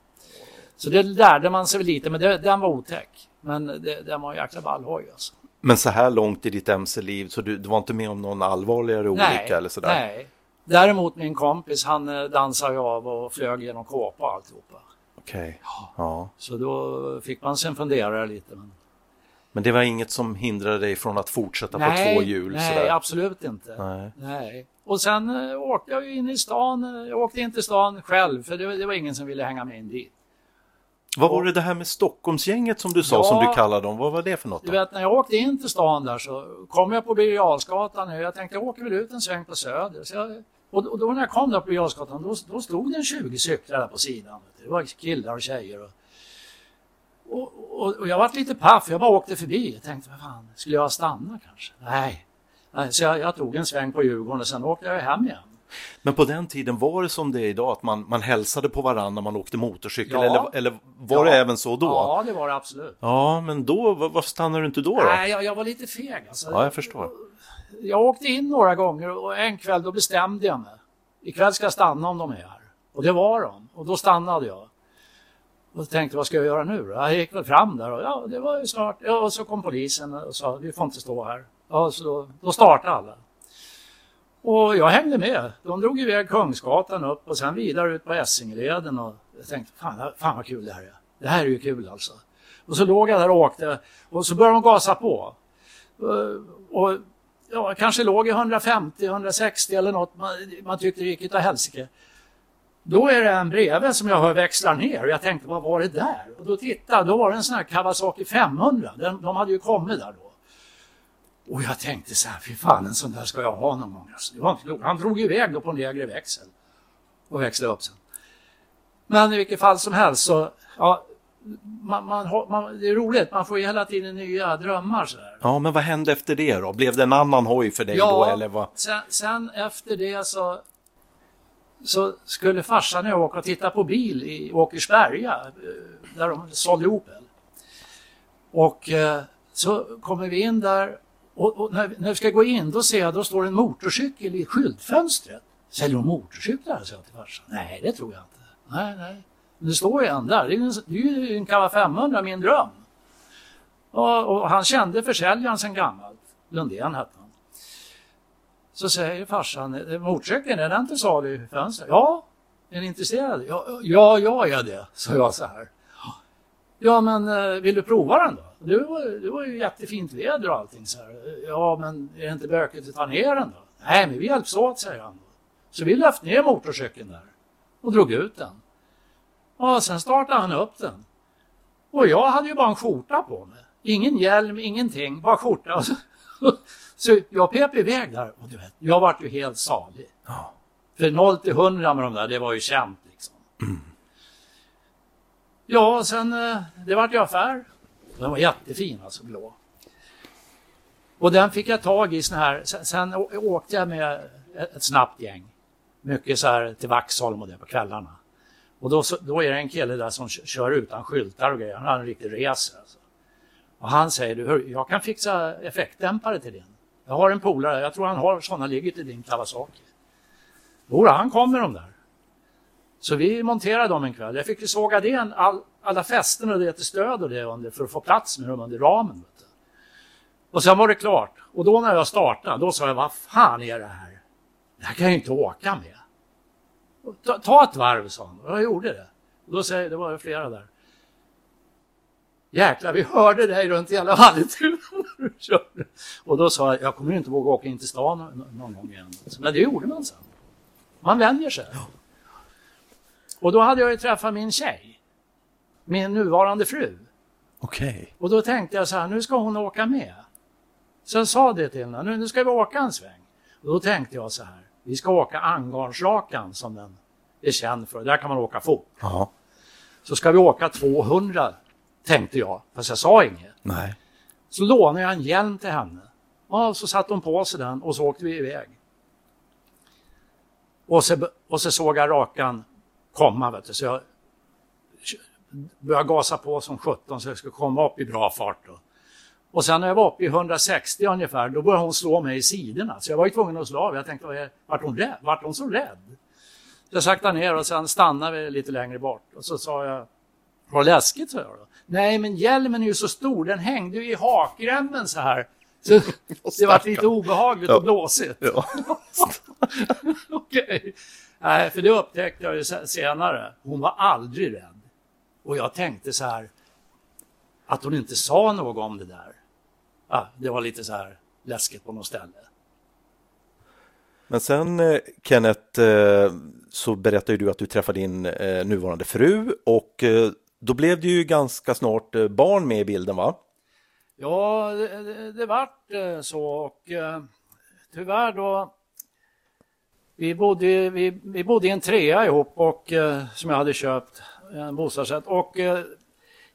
Så det lärde man sig lite, men det, den var otäck. Men det, den var en jäkla ballhoj alltså. Men så här långt i ditt MC-liv så du, du var inte med om någon allvarligare olycka eller sådär? Nej. Däremot min kompis, han eh, dansade av och flög genom kåpa och alltihopa. Okej. Ja. Så då fick man sen fundera lite. Men... Men det var inget som hindrade dig från att fortsätta nej, på två hjul? Nej, sådär. absolut inte. Nej. Nej. Och sen äh, åkte jag ju in i stan. eh, Jag åkte in till stan själv för det, det var ingen som ville hänga med in dit. Vad var det det här med Stockholmsgänget som du sa Ja. som du kallade dem? Vad var det för något? Du vet när jag åkte in till stan där så kom jag på Birger Jarlsgatan. Jag tänkte jag åker väl ut en sväng på Söder. Så jag, och, då när jag kom där på Birger då, då stod det en 20 cyklar där på sidan. Det var killar och tjejer. Och, och, och, och jag var lite paff. Jag bara åkte förbi. Jag tänkte, vad fan, skulle jag stanna kanske? Nej. Nej så jag, jag tog en sväng på Djurgården och sen åkte jag hem igen. Men på den tiden var det som det är idag att man, man hälsade på varandra när man åkte motorcykel Ja. eller, eller var Ja. det även så då? Ja, det var det absolut. Ja, men då, var- varför stannade du inte då? då? Nej, jag, jag var lite feg. Alltså. Ja, jag förstår. Jag åkte in några gånger och en kväll då bestämde jag mig. Ikväll ska jag stanna om de är här. Och det var de. Och då stannade jag. Och tänkte vad ska jag göra nu? Jag gick väl fram där och ja, det var ju snart. Ja, och så kom polisen och sa vi får inte stå här. Ja, så då, då startade alla. Och jag hängde med. De drog iväg Kungsgatan upp och sen vidare ut på Essingeleden och jag tänkte fan, fan vad kul det här är. Det här är ju kul alltså. Och så låg jag där och åkte och så började de gasa på. Eh, och, ja, kanske låg i 150, 160 eller något. Man, man tyckte det gick utav helsike. Då är det en bredvid som jag hör växlar ner och jag tänkte vad var det där? Och då tittade då var det en sån här Kawasaki 500. Den, de hade ju kommit där då. Och jag tänkte så här, fy fan en sån där ska jag ha någon gång. Alltså, det var inte klokt. Han drog iväg då på en lägre växel och växlade upp sen. Men i vilket fall som helst så, ja, man, man, man, det är roligt, man får ju hela tiden nya drömmar så där. Ja, men vad hände efter det då? Blev det en annan hoj för dig då eller vad? Sen, sen efter det så, så skulle farsan och jag åka och titta på bil i Åkersberga eh, där de sålde Opel. Och eh, så kommer vi in där och, och när, när vi ska gå in då ser jag då står en motorcykel i skyltfönstret. Säljer de motorcyklar? sa jag till farsan. Nej, det tror jag inte. Nej, nej. Men det står ju en där. Det är ju en, det är ju en Kava 500, min dröm. Och, och han kände försäljaren sedan gammalt. Lundén hette han. Så säger farsan, eh, motorcykeln, är den till salu i fönstret? Ja, är ni intresserade? Ja, ja, jag är det, sa jag så här. Ja, men eh, vill du prova den då? Det var, det var ju jättefint väder och allting så här. Ja, men är det inte bökigt att ta ner den då? Nej, men vi hjälps åt, säger han. Så vi lyfte ner motorcykeln där och drog ut den. Och sen startade han upp den. Och jag hade ju bara en skjorta på mig. Ingen hjälm, ingenting, bara skjorta. [laughs] Så, så jag pep iväg där och du vet, jag vart ju helt salig. För 0 till 100 med de där, det var ju känt liksom. Ja, sen eh, det vart ju affär. Den var jättefin alltså, blå. Och den fick jag tag i sån här, sen, sen åkte jag med ett, snabbt gäng. Mycket så här till Vaxholm och det på kvällarna. Och då, då är det en kille där som kör utan skyltar och grejer. Han har en riktig racer. Alltså. Och han säger, du, hör, jag kan fixa effektdämpare till din. Jag har en polare, jag tror han har sådana ligger till din Kawasaki. Jodå, han kommer med de där. Så vi monterade dem en kväll. Jag fick ju såga det, all, alla fästen och det till stöd och det under för att få plats med dem under ramen. Och sen var det klart. Och då när jag startade, då sa jag, vad fan är det här? Det här kan jag ju inte åka med. Ta, ta ett varv, sa han. Och jag gjorde det. Och då säger, det var flera där. Jäklar, vi hörde dig runt hela Vallentuna när du körde. Och då sa jag, jag kommer inte våga åka in till stan nå- någon gång igen. Men det gjorde man sen. Man vänjer sig. Och då hade jag ju träffat min tjej. Min nuvarande fru. Okej. Och då tänkte jag så här, nu ska hon åka med. Så jag sa det till henne, nu, nu ska vi åka en sväng. Och då tänkte jag så här, vi ska åka Angarnsrakan som den är känd för. Där kan man åka fort. Ja. Så ska vi åka 200, tänkte jag. Fast jag sa inget. Nej. Så lånade jag en hjälm till henne. Och så satte hon på sig den och så åkte vi iväg. Och så, och så såg jag rakan komma. Vet du. Så jag började gasa på som 17 så jag skulle komma upp i bra fart. Då. Och sen när jag var uppe i 160 ungefär, då började hon slå mig i sidorna. Så jag var ju tvungen att slå av. Jag tänkte, vart hon rädd? Vart hon så rädd? Så jag saktade ner och sen stannade vi lite längre bort. Och så sa jag, vad läskigt, sa jag då. Nej, men hjälmen är ju så stor, den hängde ju i hakremmen så här. Så [laughs] det var lite obehagligt och blåsigt. Ja. [laughs] Okej. Nej, för det upptäckte jag ju se- senare. Hon var aldrig rädd. Och jag tänkte så här, att hon inte sa något om det där. Ja, det var lite så här läskigt på något ställe. Men sen eh, Kenneth eh, så berättade du att du träffade din eh, nuvarande fru och då blev det ju ganska snart barn med i bilden va? Ja, det, det, det vart så och tyvärr då vi bodde, vi, vi bodde i en trea ihop och, som jag hade köpt, Eh, en bostadsrätt. Och eh,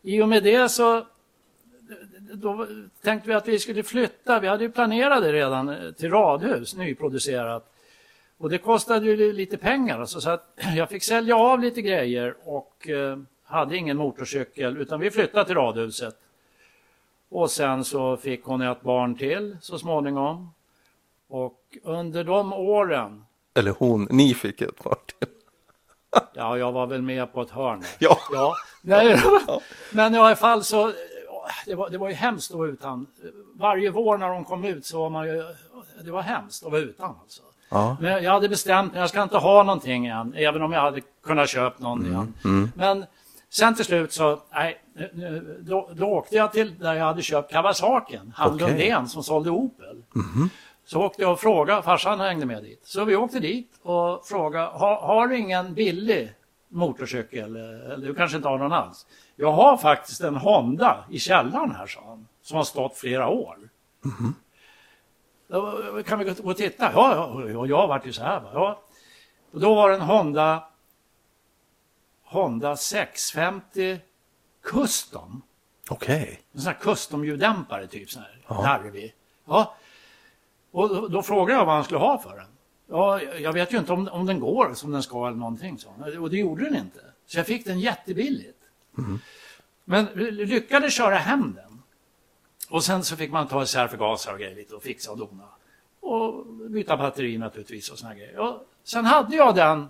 i och med det så då tänkte vi att vi skulle flytta. Vi hade ju planerat det redan eh, till radhus, nyproducerat. Och det kostade ju lite pengar. Alltså, så att [clears throat] jag fick sälja av lite grejer och eh, hade ingen motorcykel utan vi flyttade till radhuset. Och sen så fick hon ett barn till så småningom. Och under de åren, Eller hon, ni fick ett barn till ja jag var väl med på ett hörn. Ja. Ja, nej, [laughs] men i alla fall så, det var, det var ju hemskt att vara utan. Varje vår när de kom ut så var man ju, det var hemskt att vara utan alltså. Ja. Men jag hade bestämt mig, jag ska inte ha någonting än, även om jag hade kunnat köpa någon igen. Men sen till slut så, nej, då, då åkte jag till där jag hade köpt Kawasakin, han Okej. Lundén som sålde Opel. Så åkte jag och frågade, farsan hängde med dit. Så vi åkte dit och frågade, har, har du ingen billig motorcykel? Eller du kanske inte har någon alls? Jag har faktiskt en Honda i källaren här, sa han, som har stått flera år. Då kan vi gå och titta? Ja, ja, jag vart ju så här. Ja. Och då var det en Honda, Honda 650 Custom. Okej. En sån här custom-ljuddämpare typ sån här larvig. Ja. Och då, frågade jag vad han skulle ha för den. Ja, jag vet ju inte om, om den går som den ska eller någonting. Så. Och det gjorde den inte. Så jag fick den jättebilligt. Men lyckades köra hem den. Och sen så fick man ta isär förgasare och grejer lite och fixa och dona. Och byta batteri naturligtvis och såna grejer. Och sen hade jag den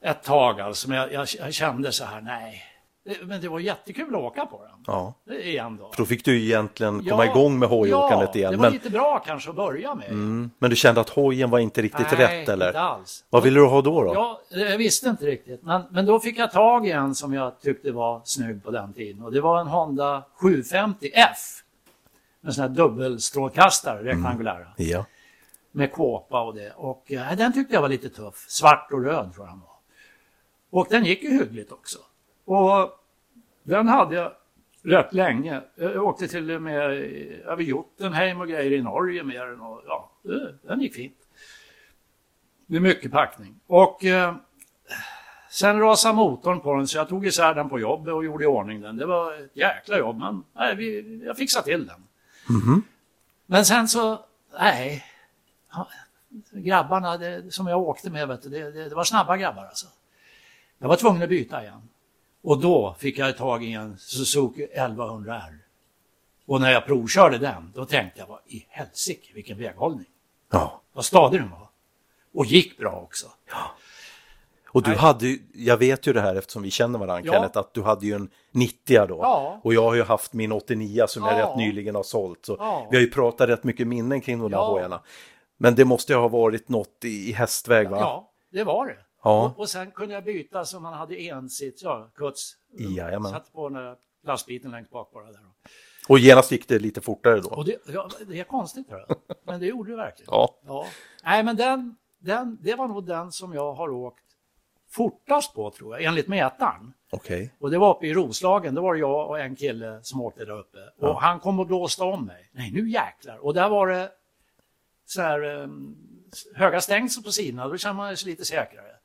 ett tag alltså, men jag, jag, jag kände så här, nej. Det, men det var jättekul att åka på den. Ja. Igen då. För då fick du egentligen komma igång med hojåkandet ja, igen. det var Men, lite bra kanske att börja med. mm, men du kände att hojen var inte riktigt Nej, rätt eller? inte alls. Vad ville du ha då? då? Ja, jag visste inte riktigt. Men, men då fick jag tag i en som jag tyckte var snygg på den tiden. Och det var en Honda 750F. En sån här dubbelstrålkastare, rektangulära. Ja. Med kåpa och det. Och eh, den tyckte jag var lite tuff. Svart och röd tror jag den var. Och den gick ju hyggligt också. Och den hade jag rätt länge. Jag åkte till och med över Jotunheim och grejer i Norge med den. Och, ja, den gick fint. Det är mycket packning. Och eh, sen rasade motorn på den så jag tog isär den på jobbet och gjorde i ordning den. Det var ett jäkla jobb men nej, vi, jag fixade till den. Men sen så, nej. Grabbarna det, som jag åkte med, vet du, det, det, det var snabba grabbar alltså. Jag var tvungen att byta igen. Och då fick jag tag i en Suzuki 1100R. Och när jag provkörde den, då tänkte jag, vad i helsike vilken väghållning. ja. Vad stadig den var. Och gick bra också. Och du Nej. hade jag vet ju det här eftersom vi känner varandra Ja. Kenneth, att du hade ju en 90 då. Ja. Och jag har ju haft min 89 som jag Ja. rätt nyligen har sålt. Så Ja. vi har ju pratat rätt mycket minnen kring de där Ja. hojarna. Men det måste ju ha varit något i, i hästväg va? Ja, det var det. Ja. Och, och sen kunde jag byta så man hade ensits, ja, kuts. Jajamän. Satt på den där plastbiten längst bak bara där. Och genast gick det lite fortare då. Och det, ja, det är konstigt tror jag. Men det gjorde det verkligen. Ja. Ja. Nej, men den, den, det var nog den som jag har åkt fortast på tror jag, enligt mätaren. Okej. Och det var uppe i Roslagen, det var det jag och en kille som åkte där uppe. Och han kom och blåste om mig. Nej, nu jäklar. Och där var det så här um, höga stängsel på sidorna, då känner man sig lite säkrare.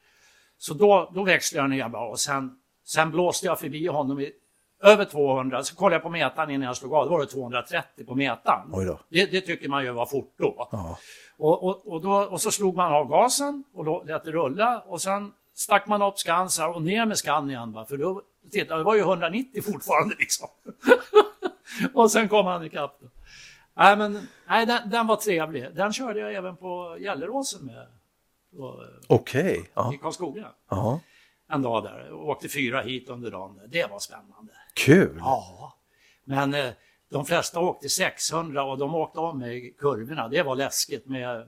Så då, då växlade jag ner bara och sen, sen blåste jag förbi honom i över 200. Så kollade jag på mätaren innan jag slog av, då var det 230 på då. Det, det tycker man ju var fort då. Ja. Och, och, och, då, och så slog man av gasen och lät det rulla och sen stack man upp skansar och ner med skan igen. Va? För då, titta, det var ju 190 fortfarande liksom. [laughs] och sen kom han ikapp. Nej, men nej, den, den, var trevlig. Den körde jag även på Gelleråsen med. Okej. Okay. I Karlskoga. Ja. En dag där. Och åkte fyra hit under dagen. Det var spännande. Kul! Ja. Men eh, de flesta åkte 600 och de åkte mig i kurvorna. Det var läskigt med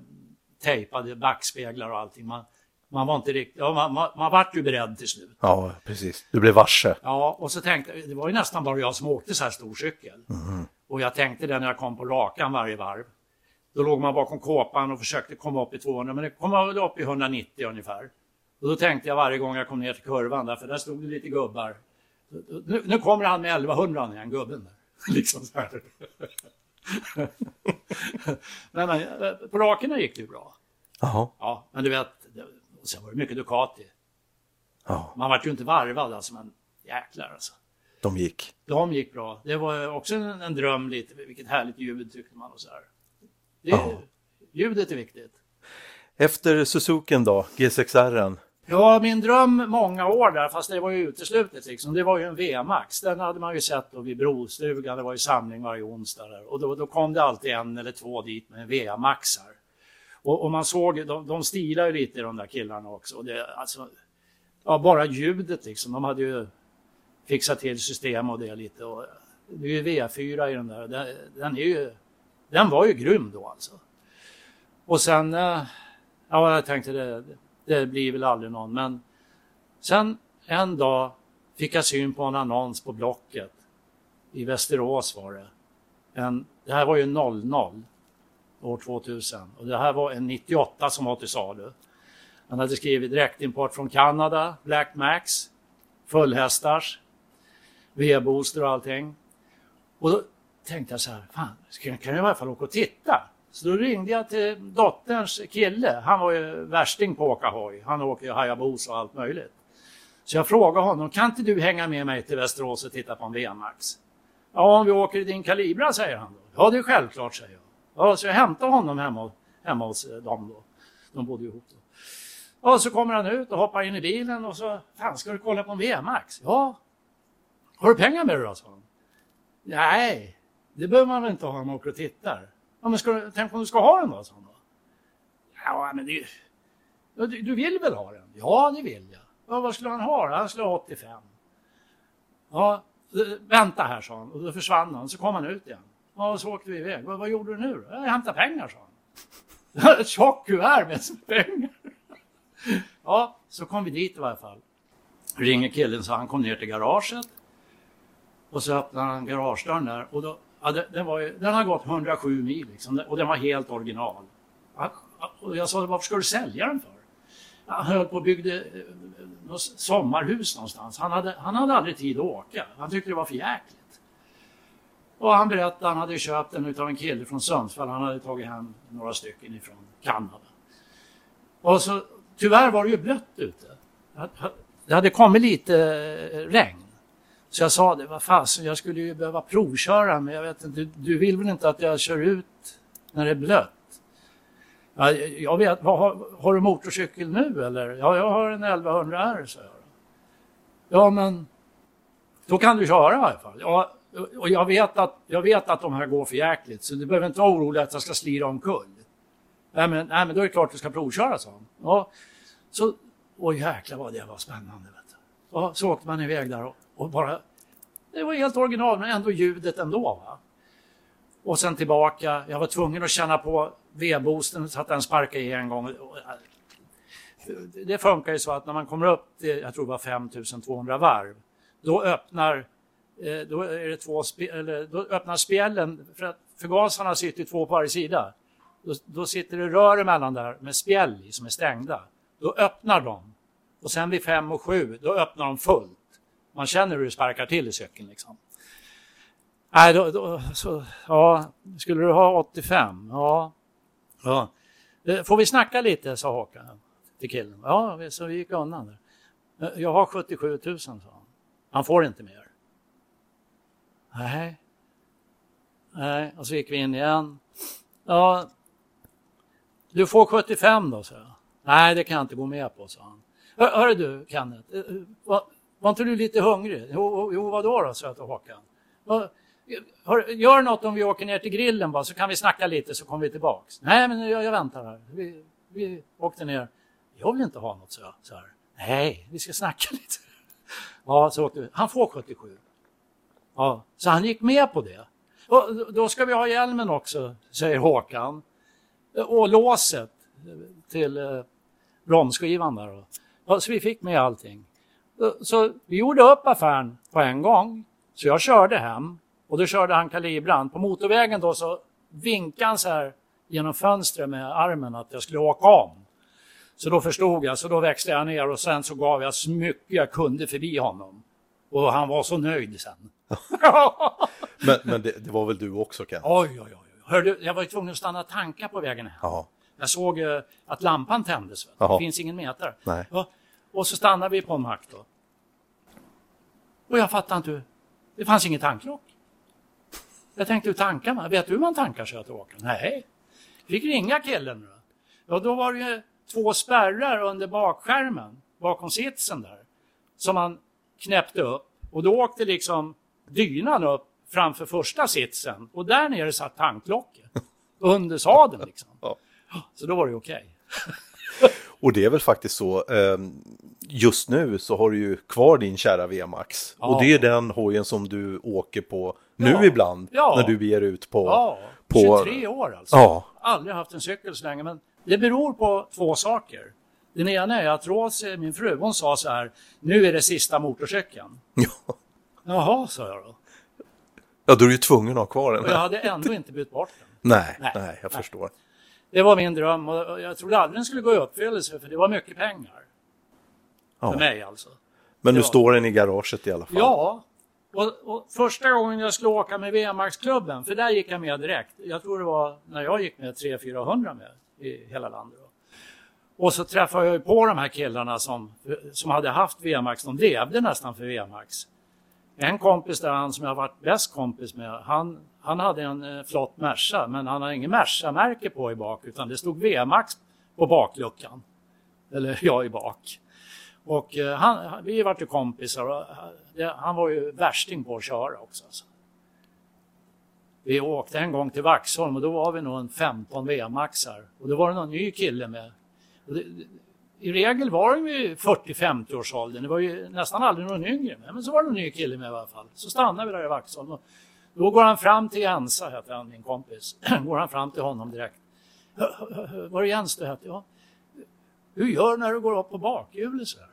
tejpade backspeglar och allting. Man, man var inte riktigt, ja, man, man, man vart ju beredd till slut. Ja, precis. Du blev varse. Ja, och så tänkte jag, det var ju nästan bara jag som åkte så här stor cykel. Mm. Och jag tänkte det när jag kom på rakan varje varv. Då låg man bakom kåpan och försökte komma upp i 200, men det kom väl upp i 190 ungefär. Och då tänkte jag varje gång jag kom ner till kurvan, därför där stod det lite gubbar. Nu, nu kommer han med 1100 igen, gubben. Där. [laughs] liksom så här. [laughs] men, men, på rakerna gick det ju bra. Jaha. Ja, men du vet, och sen var det mycket Ducati. Ja. Man var ju inte varvad alltså, men jäklar alltså. De gick. De gick bra. Det var också en, en dröm lite, vilket härligt ljud tyckte man och så här. Det, Ja. Ljudet är viktigt. Efter Suzuken då, G6R? Ja, min dröm många år där, fast det var ju uteslutet liksom, det var ju en V-max. Den hade man ju sett då vid Brostugan, det var ju samling varje onsdag där. Och då, då kom det alltid en eller två dit med V-maxar. Och, och man såg, de, de stilar ju lite de där killarna också. Det, alltså, ja, bara ljudet liksom, de hade ju fixat till system och det lite. Och det är ju V4 i den där, den, den är ju, den var ju grym då alltså. Och sen, eh, ja jag tänkte det, det blir väl aldrig någon, men sen en dag fick jag syn på en annons på Blocket. I Västerås var det. En, det här var ju 00, år 2000. Och det här var en 98 som var till salu. Han hade skrivit direktimport från Kanada, Black Max, fullhästars, V-booster och allting. Och tänkte jag så här, fan, jag kan jag i alla fall åka och titta? Så då ringde jag till dotterns kille. Han var ju värsting på att åka hoj. Han åker ju Hayabusa och allt möjligt. Så jag frågade honom, kan inte du hänga med mig till Västerås och titta på en VMAX? Ja, om vi åker i din Calibra, säger han då. Ja, det är självklart, säger jag. Ja, så jag hämtade honom hemma, hemma hos eh, dem då. De bodde ihop då. Ja, så kommer han ut och hoppar in i bilen och så, fan ska du kolla på en VMAX? Ja. Har du pengar med dig då, sa han. Nej, det behöver man väl inte ha när man åker och tittar. Ja, men ska tänk om du ska ha den då, sa han då. Ja, men det, du, du vill väl ha den? Ja, det vill jag. Ja, vad skulle han ha? Han skulle ha 85. Ja, eh, vänta här, sa han. Och då försvann han. Så kom han ut igen. Ja, och så åkte vi iväg. Vad, vad gjorde du nu då? Jag hämtade pengar, sa han. [laughs] Ett tjockt kuvert med [laughs] pengar. Ja, så kom vi dit i varje fall. Ringer killen så han kom ner till garaget. Och så öppnade han garagedörren där. Och då, ja, den, den, var ju, den har gått 107 mil liksom, och den var helt original. Ja, Och jag sa, varför ska du sälja den för? Han höll på och byggde eh, något sommarhus någonstans. Han hade, han hade aldrig tid att åka. Han tyckte det var för jäkligt. Och han berättade att han hade köpt den av en kille från Sundsvall. Han hade tagit hem några stycken ifrån Kanada. Och så, tyvärr var det ju blött ute. Det hade kommit lite eh, regn. Så jag sa det, vad fasen, jag skulle ju behöva provköra men jag vet inte, du, du vill väl inte att jag kör ut när det är blött? Ja, jag vet, vad, har, har du motorcykel nu eller? Ja, jag har en 1100 R, sa jag. Ja, men då kan du köra i alla fall. Ja, och jag vet, att, jag vet att de här går för jäkligt så du behöver inte vara orolig att jag ska slira omkull. Nej men, nej, men då är det klart du ska provköra, sa han. Ja, så, och jäklar vad det var spännande. Vet du. Ja, så åkte man iväg där och, och bara, det var helt original men ändå ljudet ändå. Va? Och sen tillbaka, jag var tvungen att känna på V-boosten så att den sparkade i en gång. Det funkar ju så att när man kommer upp till, jag tror det var 5200 varv, då öppnar, eh, då är det två eller, då öppnar spjällen, för att förgasarna sitter två på varje sida. Då, då sitter det rör emellan där med spjäll i som är stängda. Då öppnar de. Och sen vid fem och sju, då öppnar de fullt. Man känner hur det sparkar till i cykeln liksom. Nej, då, då, så, ja, skulle du ha 85? Ja. ja. Eh, får vi snacka lite, sa Håkan till killen. Ja, så vi gick undan. Där. Eh, jag har 77 000, sa han. Han får inte mer. Nej. Nej, och så gick vi in igen. Ja, du får 75 då, sa jag. Nej, det kan jag inte gå med på, sa han. Hör, hör du, Kenneth, eh, var, inte du lite hungrig? Jo, jo vadå då, sa jag till Håkan. Hör, gör något om vi åker ner till grillen bara så kan vi snacka lite så kommer vi tillbaks. Nej, men jag, jag väntar här. Vi, vi åkte ner. Jag vill inte ha något, så, så här. Nej, vi ska snacka [laughs] lite. Ja, så åkte vi. Han får 77. Ja, så han gick med på det. Och då ska vi ha hjälmen också, säger Håkan. Och låset till eh, bromsskivan där. då. Ja, så vi fick med allting. Så vi gjorde upp affären på en gång. Så jag körde hem och då körde han kalibran. På motorvägen då så vinkade han så här genom fönstret med armen att jag skulle åka om. Så då förstod jag, så då växte jag ner och sen så gav jag så mycket jag kunde förbi honom. Och han var så nöjd sen. [laughs] Men, men det, det var väl du också Ken? Oj, oj, oj. Hörde, jag var ju tvungen att stanna tanka på vägen hem. Ja. Jag såg eh, att lampan tändes. Det finns ingen mätare. Nej. Ja, och så stannade vi på en mack då. Och jag fattade inte. Det fanns ingen tanklock. Jag tänkte hur tankar man? Vet du hur man tankar sig att åka? Nej. Fick ringa killen. Då. Ja, då var det ju två spärrar under bakskärmen, bakom sitsen där, som man knäppte upp. Och då åkte liksom dynan upp framför första sitsen och där nere satt tanklocket. Under sadeln liksom. Så då var det okej. [laughs] Och det är väl faktiskt så, eh, just nu så har du ju kvar din kära VMAX. Ja. Och det är den hojen som du åker på nu Ja. ibland, Ja. när du ger ut på... Ja, på 23 år alltså. Ja. Aldrig haft en cykel så länge, men det beror på två saker. Den ena är att Rosie, min fru, hon sa så här, nu är det sista motorcykeln. [laughs] Ja. Jaha, sa jag då. ja, då är du ju tvungen att ha kvar den. Och jag hade ändå inte bytt bort den. Nej, nej, Nej. jag Nej. förstår. Det var min dröm och jag trodde aldrig den skulle gå i uppfyllelse för det var mycket pengar. Ja. För mig alltså. Men nu Ja. står den i garaget i alla fall. Ja, och, och första gången jag skulle åka med VMAX-klubben, för där gick jag med direkt. Jag tror det var när jag gick med 300-400 med i hela landet. Och så träffade jag ju på de här killarna som, som hade haft VMAX, de levde nästan för VMAX. En kompis där, han som jag har varit bäst kompis med, han, han hade en eh, flott Merca, men han har ingen Merca-märke på i bak, utan det stod VMAX på bakluckan. Eller jag i bak. Och eh, han, vi vart ju kompisar och eh, han var ju värsting på att köra också. Alltså. Vi åkte en gång till Vaxholm och då var vi nog en 15 VMAXar och då var det någon ny kille med. Och det, I regel var de ju 40-50 års åldern, det var ju nästan aldrig någon yngre med. Men så var det någon ny kille med i alla fall. Så stannade vi där i Vaxholm och då går han fram till Jensa, heter han, min kompis. [clears throat] går han fram till honom direkt. [clears throat] Var det Jens du hette? Ja. Hur gör när du går upp på bakhjulet så här?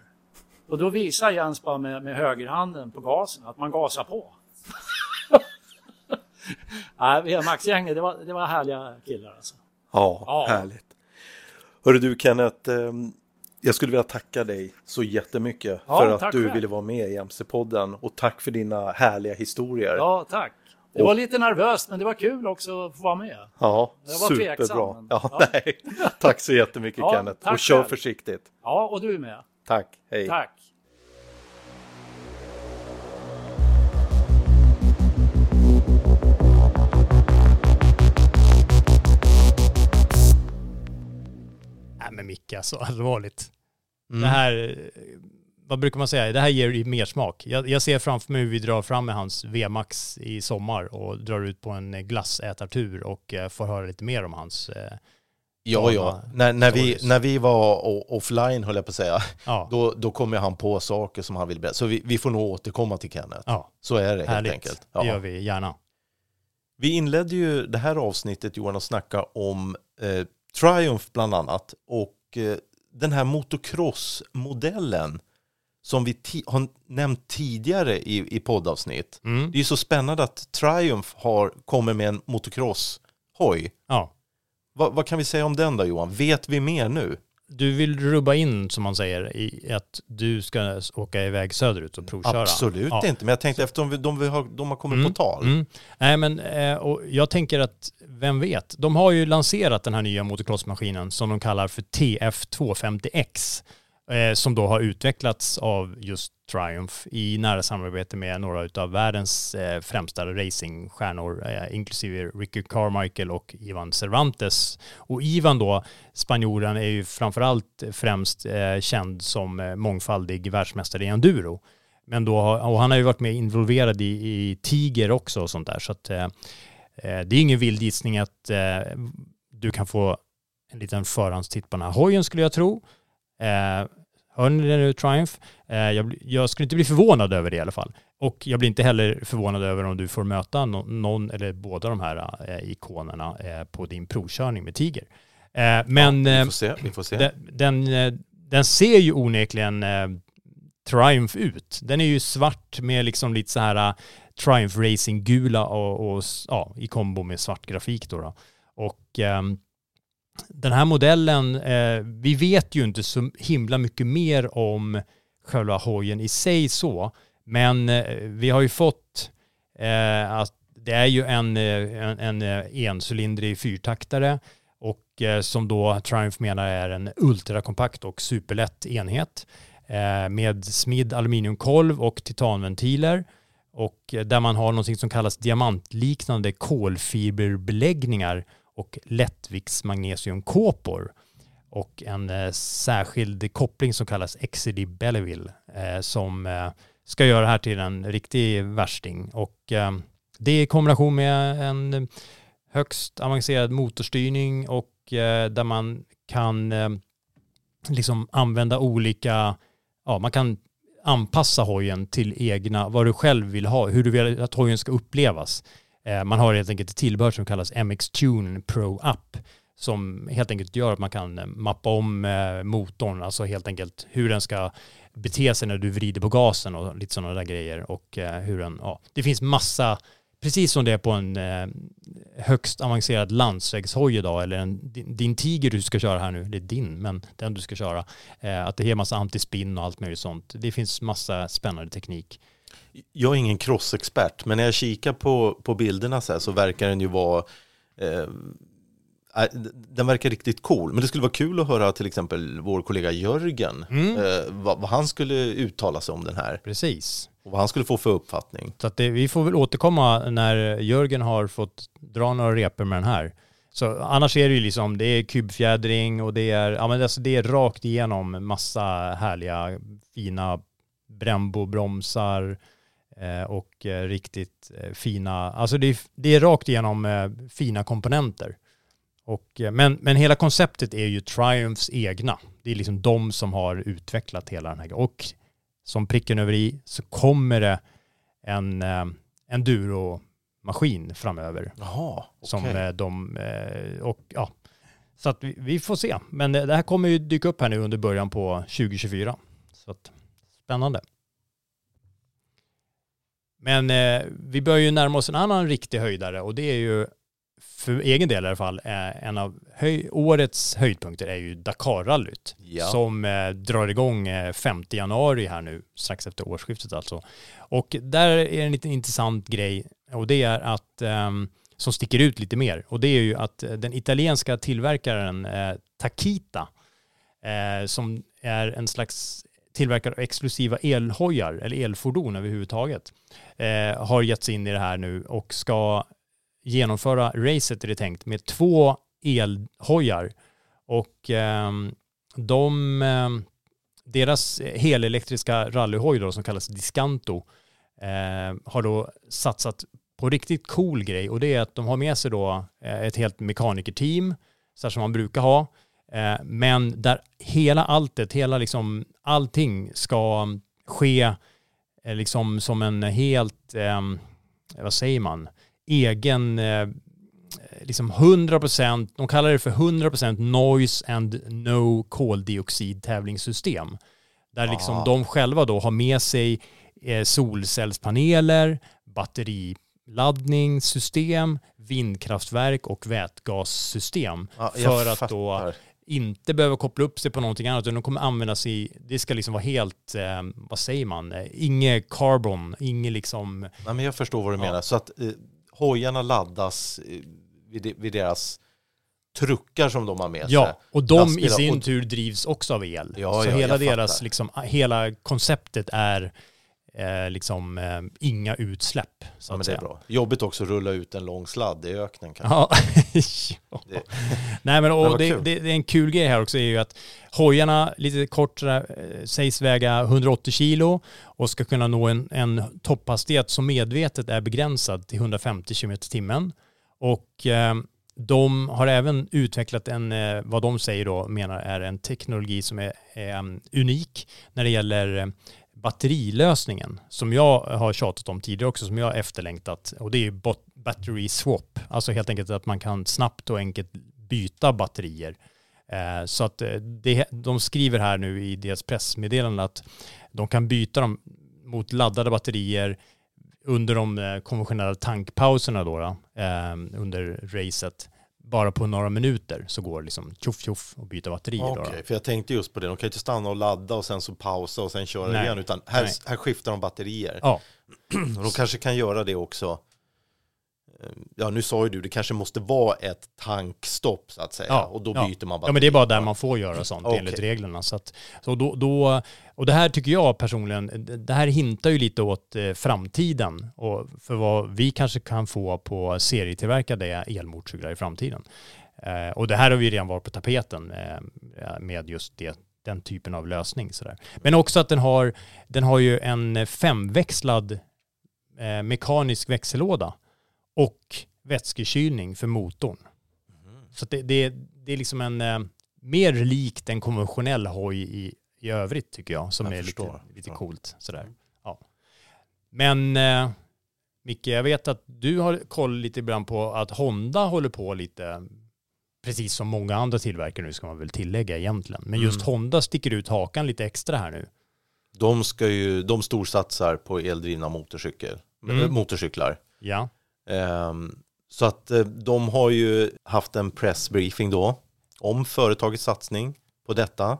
Och då visar Jens bara med, med högerhanden på gasen att man gasar på. [laughs] Nej, VMAX-gänget, det var, det var härliga killar alltså. Ja, Ja. härligt. Hörru du Kenneth, ehm, jag skulle vilja tacka dig så jättemycket Ja, för att du själv. ville vara med i MC-podden och tack för dina härliga historier. Ja, tack. Det var lite nervöst, men det var kul också att få vara med. Ja, Jag var superbra. tveksam, men- Ja, ja. [laughs] Nej. Tack så jättemycket Ja, Kenneth tack och kör själv. försiktigt. Ja, och du med. Tack, hej. Tack. Nej men Micke alltså, allvarligt. Mm. Det här, vad brukar man säga, det här ger ju mer smak. Jag, jag ser framför mig hur vi drar fram med hans VMAX i sommar och drar ut på en glassätartur och eh, får höra lite mer om hans, eh, Ja, ja. När, när, vi, när vi var offline, höll jag på att säga, ja, då, då kommer han på saker som han vill berätta. Så vi, vi får nog återkomma till Kenneth. ja, Så är det helt härligt. enkelt. Det gör Ja. vi gärna. Vi inledde ju det här avsnittet, Johan, att snacka om eh, Triumph bland annat. Och eh, den här motocross-modellen som vi har nämnt tidigare i, i poddavsnitt. Mm. Det är ju så spännande att Triumph har, kommer med en motocross-hoj. Ja. Vad, vad kan vi säga om den då Johan? Vet vi mer nu? Du vill rubba in, som man säger, i att du ska åka iväg söderut och provköra. Absolut Ja. inte, men jag tänkte eftersom vi, de, vi har, de har kommit Mm, på tal. Mm. Nej, men eh, och jag tänker att, vem vet? De har ju lanserat den här nya motocrossmaskinen som de kallar för TF250X. Eh, som då har utvecklats av just Triumph i nära samarbete med några av världens eh, främsta racingstjärnor, eh, inklusive Ricky Carmichael och Ivan Cervantes. Och Ivan då, spanjoren, är ju framförallt främst eh, känd som eh, mångfaldig världsmästare i enduro. Men då, och han har ju varit med involverad i, i Tiger också och sånt där. Så att, eh, eh, det är ingen vild gissning att eh, du kan få en liten förhandstitt på den här hojen skulle jag tro. Eh, hör ni det nu, Triumph? Eh, jag, skulle inte bli förvånad över det i alla fall. Och jag blir inte heller förvånad över om du får möta no, någon eller båda de här eh, ikonerna på din provkörning med Tiger. Men ja, vi får se. Vi får se. den, den, ser ju onekligen Triumph ut. Den är ju svart med liksom lite så här Triumph Racing-gula och, och s- ja, i kombo med svart grafik då. då. Och ehm, den här modellen, eh, vi vet ju inte så himla mycket mer om själva hojen i sig så, men eh, vi har ju fått eh, att det är ju en, eh, en, en eh, encylindrig fyrtaktare och eh, som då Triumph menar är en ultrakompakt och superlätt enhet eh, med smidd aluminiumkolv och titanventiler och eh, där man har någonting som kallas diamantliknande kolfiberbeläggningar och lättviktsmagnesiumkåpor och en eh, särskild koppling som kallas Exidy Belleville eh, som eh, ska göra det här till en riktig värsting och eh, det i kombination med en högst avancerad motorstyrning och eh, där man kan eh, liksom använda olika, ja man kan anpassa hojen till egna, vad du själv vill ha, hur du vill att hojen ska upplevas. Eh, man har helt enkelt ett tillbehör som kallas MX Tune Pro App som helt enkelt gör att man kan eh, mappa om eh, motorn, alltså helt enkelt hur den ska bete sig när du vrider på gasen och lite sådana där grejer och hur den, ja, det finns massa precis som det är på en eh, högst avancerad landsvägshoj idag eller en, din, din Tiger du ska köra här nu, det är din, men den du ska köra, eh, att det är massa antispinn och allt möjligt sånt. Det finns massa spännande teknik. Jag är ingen crossexpert, men när jag kikar på, på bilderna så, här, så verkar den ju vara eh, äh, den verkar riktigt cool, men det skulle vara kul att höra till exempel vår kollega Jörgen, Mm. eh, vad, vad han skulle uttala sig om den här Precis. och vad han skulle få för uppfattning. Så det, vi får väl återkomma när Jörgen har fått dra några repor med den här. Så annars är det ju liksom, det är kubfjädring och det är, ja men alltså det är rakt igenom massa härliga fina Brembo-bromsar eh, och eh, riktigt eh, fina, alltså det är, det är rakt igenom fina komponenter. Och, men, men hela konceptet är ju Triumphs egna. Det är liksom de som har utvecklat hela den här Och som pricken över i så kommer det en enduro-maskin framöver. Jaha, Som okej. eh, de, och ja, så att vi, vi får se. Men det här kommer ju dyka upp här nu under början på 2024. Så att, spännande. Men eh, vi börjar ju närma oss en annan riktig höjdare och det är ju för egen del i alla fall eh, en av höj, årets höjdpunkter är ju Dakarrallyt Ja. som eh, drar igång eh, 5 januari här nu strax efter årsskiftet alltså. Och där är en liten intressant grej och det är att ehm, som sticker ut lite mer och det är ju att eh, den italienska tillverkaren eh, Takita eh, som är en slags tillverkare av exklusiva elhojar eller elfordon överhuvudtaget eh, har gett sig in i det här nu och ska genomföra racet är det tänkt med två elhojar. Och eh, de ehm, deras helelektriska rallyhoj då som kallas Discanto eh, har då satsat på riktigt cool grej. Och det är att de har med sig då eh, ett helt mekanikerteam så här som man brukar ha. eh, men där hela alltet, hela liksom allting ska ske eh, liksom som en helt, eh, vad säger man, egen eh, liksom 100%, de kallar det för 100% noise and no koldioxid tävlingssystem. Där liksom Ah. de själva då har med sig eh, solcellspaneler, batteriladdningssystem, vindkraftverk och vätgassystem. Ja, jag för att då fattar. Inte behöva koppla upp sig på någonting annat utan de kommer användas i, det ska liksom vara helt, eh, vad säger man, eh, inget carbon, inget liksom, Nej, men jag förstår vad du Ja. menar. Så att eh, hojarna laddas eh, vid, de- vid deras truckar som de har med sig. ja, och de i sin tur drivs också av el. Ja, så ja, hela deras, fattar. liksom, hela konceptet är eh, liksom eh, inga utsläpp. Så Ja, men det är bra. Jobbigt också att rulla ut en lång sladd i öknen kanske. Ja. [laughs] ja. Det- Nej men och vad det, kul. det, det är en kul grej här också är ju att hojarna, lite kort eh, sägs väga 180 kilo och ska kunna nå en, en topphastighet som medvetet är begränsad till 150 km timmen. Och eh, de har även utvecklat en, eh, vad de säger då, menar är en teknologi som är, är um, unik när det gäller eh, batterilösningen som jag har tjatat om tidigare också, som jag har efterlängtat. Och det är battery swap, alltså helt enkelt att man kan snabbt och enkelt byta batterier. Eh, så att eh, det, de skriver här nu i deras pressmeddelande att de kan byta dem mot laddade batterier under de eh, konventionella tankpauserna då, då under racet. Bara på några minuter så går det liksom tjoff tjoff och byta batterier. Okej, då. för jag tänkte just på det. De kan ju inte stanna och ladda och sen så pausa och sen köra Nej. igen. Utan här, Nej. här skiftar de batterier. Ja, Och [clears throat] de kanske kan göra det också. Eh, Ja, nu sa ju du, det kanske måste vara ett tankstopp så att säga. Ja, och då ja. byter man Ja men det är bara där batterier. man får göra sånt Okej. enligt reglerna. Så att, så då, då, och det här tycker jag personligen, det här hintar ju lite åt eh, framtiden och för vad vi kanske kan få på serietillverkade elmotorcyklar i framtiden. Eh, och det här har vi redan varit på tapeten eh, med just det, den typen av lösning. Sådär. Men också att den har, den har ju en femväxlad eh, mekanisk växellåda och vätskekylning för motorn. Så att det, det, det är liksom en eh, mer likt en konventionell hoj i, i övrigt tycker jag, som Jag är lite, förstår. lite coolt. Sådär. Ja. Men eh, Micke, jag vet att du har koll lite ibland på att Honda håller på lite, precis som många andra tillverkare nu ska man väl tillägga egentligen. Men just Mm. Honda sticker ut hakan lite extra här nu. De, ska ju, de storsatsar på eldrivna motorcykel, Mm. motorcyklar. Ja. Ehm, så att eh, de har ju haft en pressbriefing då om företagets satsning på detta.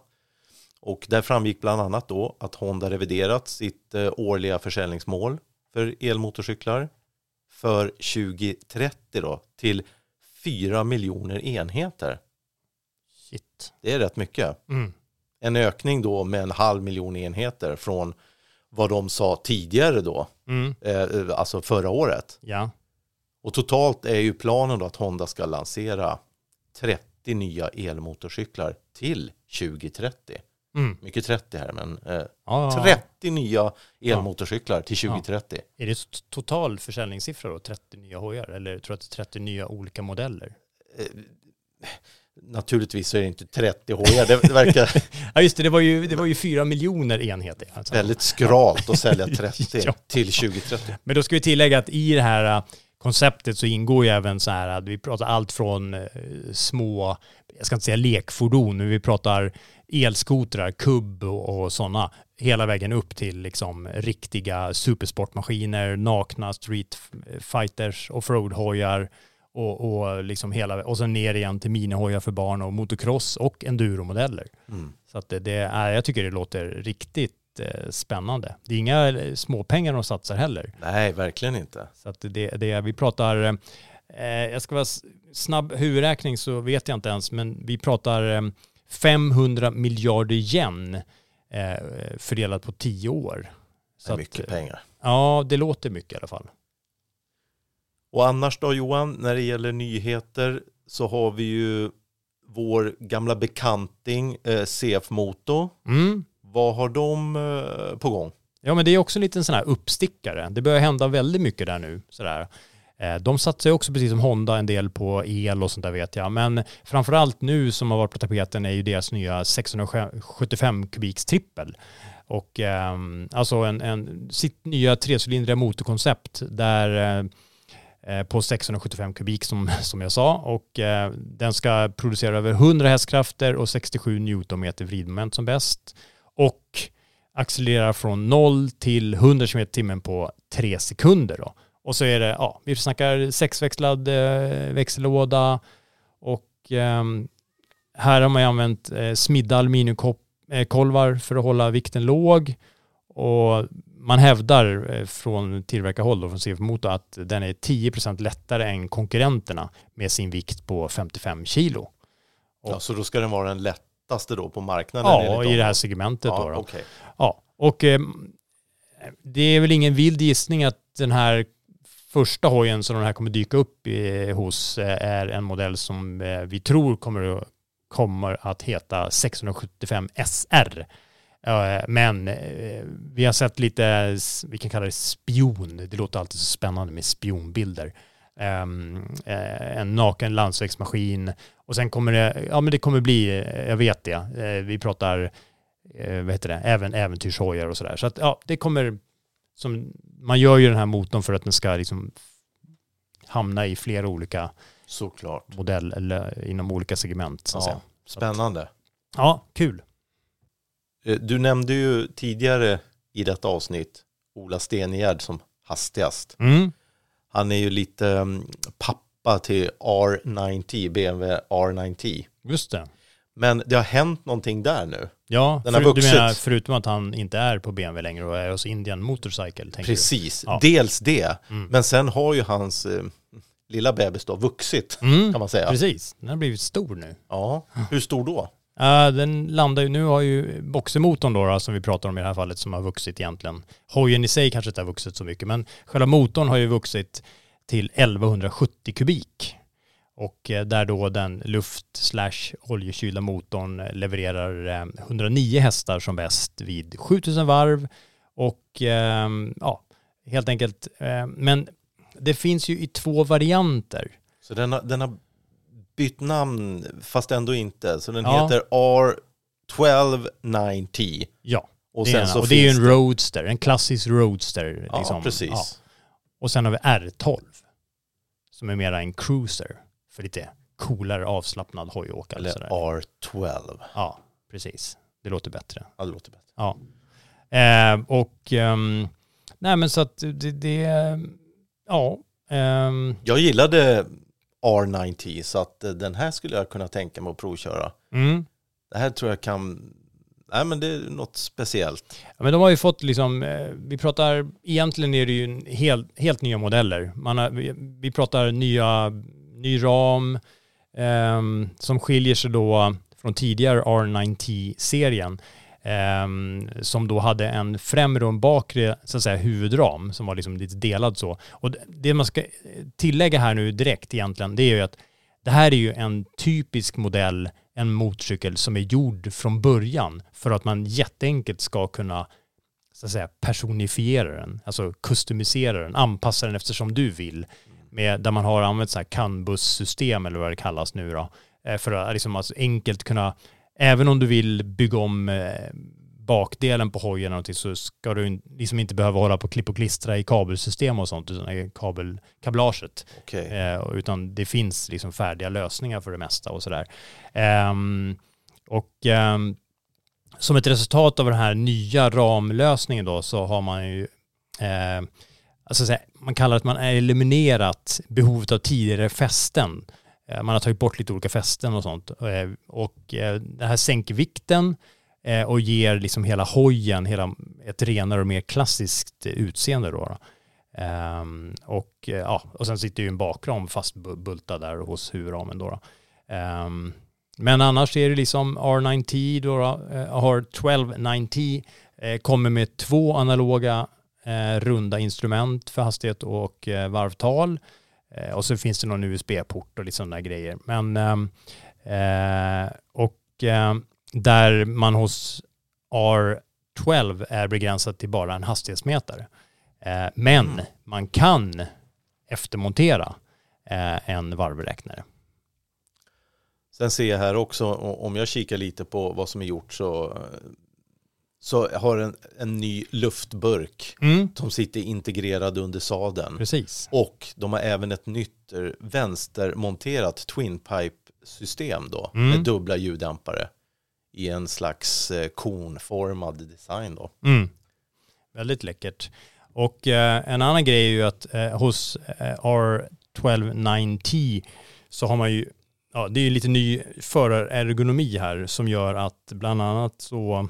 Och där framgick bland annat då att Honda reviderat sitt eh, årliga försäljningsmål för elmotorcyklar för 2030 då till 4 miljoner enheter. Shit. Det är rätt mycket. Mm. En ökning då med en halv miljon enheter från vad de sa tidigare då, Mm. eh, alltså förra året. Ja. Och totalt är ju planen då att Honda ska lansera 30 nya elmotorcyklar till 2030. Mm. Mycket 30 här, men eh, Ja, ja, ja. 30 nya elmotorcyklar till 2030. Är det total försäljningssiffra då? 30 nya hojar? Eller tror du att det är 30 nya olika modeller? Eh, naturligtvis så är det inte 30 hojar, det, verkar [laughs] Ja just det, det var ju, det var ju 4 miljoner enheter. Alltså. väldigt skralt att sälja [laughs] 30 Ja. till 2030. Men då ska vi tillägga att i det här äh, konceptet så ingår ju även så här att vi pratar allt från eh, små, jag ska inte säga lekfordon, men vi pratar elskotrar, kubb och, och sådana, hela vägen upp till liksom riktiga supersportmaskiner, nakna street fighters, offroad-hojar och, och liksom hela, och sen ner igen till minihojar för barn och motocross och enduromodeller. Mm. Så att det, det är, jag tycker det låter riktigt eh, spännande. Det är inga eh, småpengar de satsar heller. Nej, verkligen inte. Så att det, det, vi pratar, eh, jag ska vara snabb huvudräkning så vet jag inte ens, men vi pratar eh, 500 miljarder yen eh, fördelat på tio år. Det är att, mycket pengar. Ja, det låter mycket i alla fall. Och annars då Johan, när det gäller nyheter så har vi ju vår gamla bekanting eh, CF Moto. Mm. Vad har de eh, på gång? Ja, men det är också en liten sån här uppstickare. Det börjar hända väldigt mycket där nu. Sådär. Eh, de satsar ju också precis som Honda en del på el och sånt där vet jag. Men framförallt nu som har varit på tapeten är ju deras nya 675 kubiks trippel. Och eh, alltså en, en, sitt nya trecylindriga motorkoncept där eh, eh på 675 kubik som, [laughs] som jag sa och eh, den ska producera över 100 hästkrafter och 67 newtonmeter vridmoment som bäst och accelerera från 0 till 100 km timmen på 3 sekunder då. Och så är det, ja, vi snackar sexväxlad eh, växellåda och ehm, här har man ju använt eh, smidda aluminiumkolvar för att hålla vikten låg och man hävdar eh, från tillverkarhåll då, från CF Motor att den är 10% lättare än konkurrenterna med sin vikt på 55 kilo. Ja, så då ska den vara den lättaste då på marknaden? Ja, i det här segmentet ja, då. då. okej. Ja, och eh, det är väl ingen vild gissning att den här första hojen som den här kommer dyka upp i, hos eh, är en modell som eh, vi tror kommer att, kommer att heta 675 SR. Eh, men vi har sett lite, vi kan kalla det spion, det låter alltid så spännande med spionbilder. Ehm, en naken landsvägsmaskin och sen kommer det, ja men det kommer bli, jag vet det, vi pratar, vad heter det, även äventyrshojar och sådär. Så att ja, det kommer, som, man gör ju den här motorn för att den ska liksom hamna i flera olika Såklart. modell eller inom olika segment. Så att Ja, säga. spännande. ja, kul. Eh, Du nämnde ju tidigare i detta avsnitt Ola Stenegärd som hastigast. Mm. Han är ju lite mm, pappa till R90, BMW R90. Just det. Men det har hänt någonting där nu. Ja, Den har för, du vuxit. menar förutom att han inte är på BMW längre och är hos Indian Motorcycle? Tänker Precis, Ja. dels det. Mm. Men sen har ju hans eh, lilla bebis då vuxit, Du? Mm. kan man säga. Precis, den har blivit stor nu. Ja, hur stor då? Ja, den landar ju, nu har ju boxermotorn då, då, som vi pratar om i det här fallet, som har vuxit egentligen. Hojen i sig kanske inte har vuxit så mycket, men själva motorn har ju vuxit till 1170 kubik. Och eh, där då den luft slash oljekylda motorn eh, levererar eh, 109 hästar som bäst vid 7000 varv. Och eh, ja, helt enkelt, eh, men det finns ju i två varianter. Så den har, den har bytt namn, fast ändå inte. Så den Ja. heter R1290. Ja, Och sen en, så och det är ju en roadster, en klassisk roadster. Ja, liksom. precis. Ja. Och sen har vi R12 som är mera en cruiser för lite coolare avslappnad hojåkare. Eller sådär. R12. Ja, precis. Det låter bättre. Ja, det låter bättre. Ja. Eh, och ehm, nej men så att det, det ja. ehm, Jag gillade R90 så att eh, den här skulle jag kunna tänka mig att provköra. mm. Det här tror jag kan, nej men det är något speciellt. Ja, men de har ju fått liksom, eh, vi pratar, egentligen är det ju helt, helt nya modeller. Man har, vi, vi pratar nya, ny ram um, som skiljer sig då från tidigare R90-serien. um, ehm, som då hade en främre och en bakre så att säga, huvudram som var liksom lite delad så. Och det- det man ska eh, tillägga här nu direkt egentligen, det är ju att det här är ju en typisk modell, en motorcykel som är gjord från början för att man jätteenkelt ska kunna så att säga, personifiera den, alltså customisera den, anpassa den eftersom du vill. Med, där man har använt så här CAN-buss-system eller vad det kallas nu då, eh, för att liksom alltså enkelt kunna, även om du vill bygga om eh, bakdelen på hojen eller någonting så ska du liksom inte behöva hålla på och klippa och klistra i kabelsystem och sånt, utan kabel, kablaget. Okej. Eh, utan det finns liksom färdiga lösningar för det mesta och sådär. Ehm, och ehm, som ett resultat av den här nya ramlösningen då så har man ju, eh, alltså här, man kallar det att man har eliminerat behovet av tidigare fästen. Eh, man har tagit bort lite olika fästen och sånt. Eh, och eh, det här sänker vikten och ger liksom hela hojen hela ett renare och mer klassiskt utseende då. då. Ehm, och, ja, och sen sitter ju en bakram fastbultad där hos huvudramen då. då. Ehm, men annars är det liksom R9T, då, då, har 1290, eh, kommer med två analoga runda instrument för hastighet och eh, varvtal. Eh, och så finns det någon USB-port och lite sådana grejer. Men ehm, eh, och ehm, där man hos R12 är begränsad till bara en hastighetsmätare. Eh, men man kan eftermontera eh, en varvräknare. Sen ser jag här också, om jag kikar lite på vad som är gjort så, eh, så har en, en ny luftburk som sitter integrerad under sadeln. Precis. Och de har även ett nytt eh, vänstermonterat twin pipe system då Mm. med dubbla ljuddämpare i en slags eh, konformad design då. Mm. Väldigt läckert. Och eh, en annan grej är ju att eh, hos eh, R129T så har man ju, ja det är ju lite ny förarergonomi här som gör att bland annat så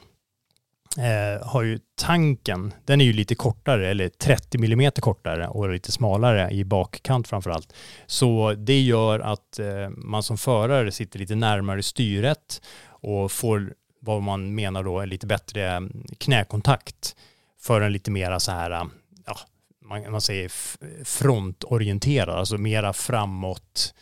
eh, har ju tanken, den är ju lite kortare eller 30 mm kortare och lite smalare i bakkant framför allt. Så det gör att eh, man som förare sitter lite närmare styret och får vad man menar då är lite bättre mm, knäkontakt. för en lite mera så här, mm, ja, man, man säger frontorienterad, alltså mera framåt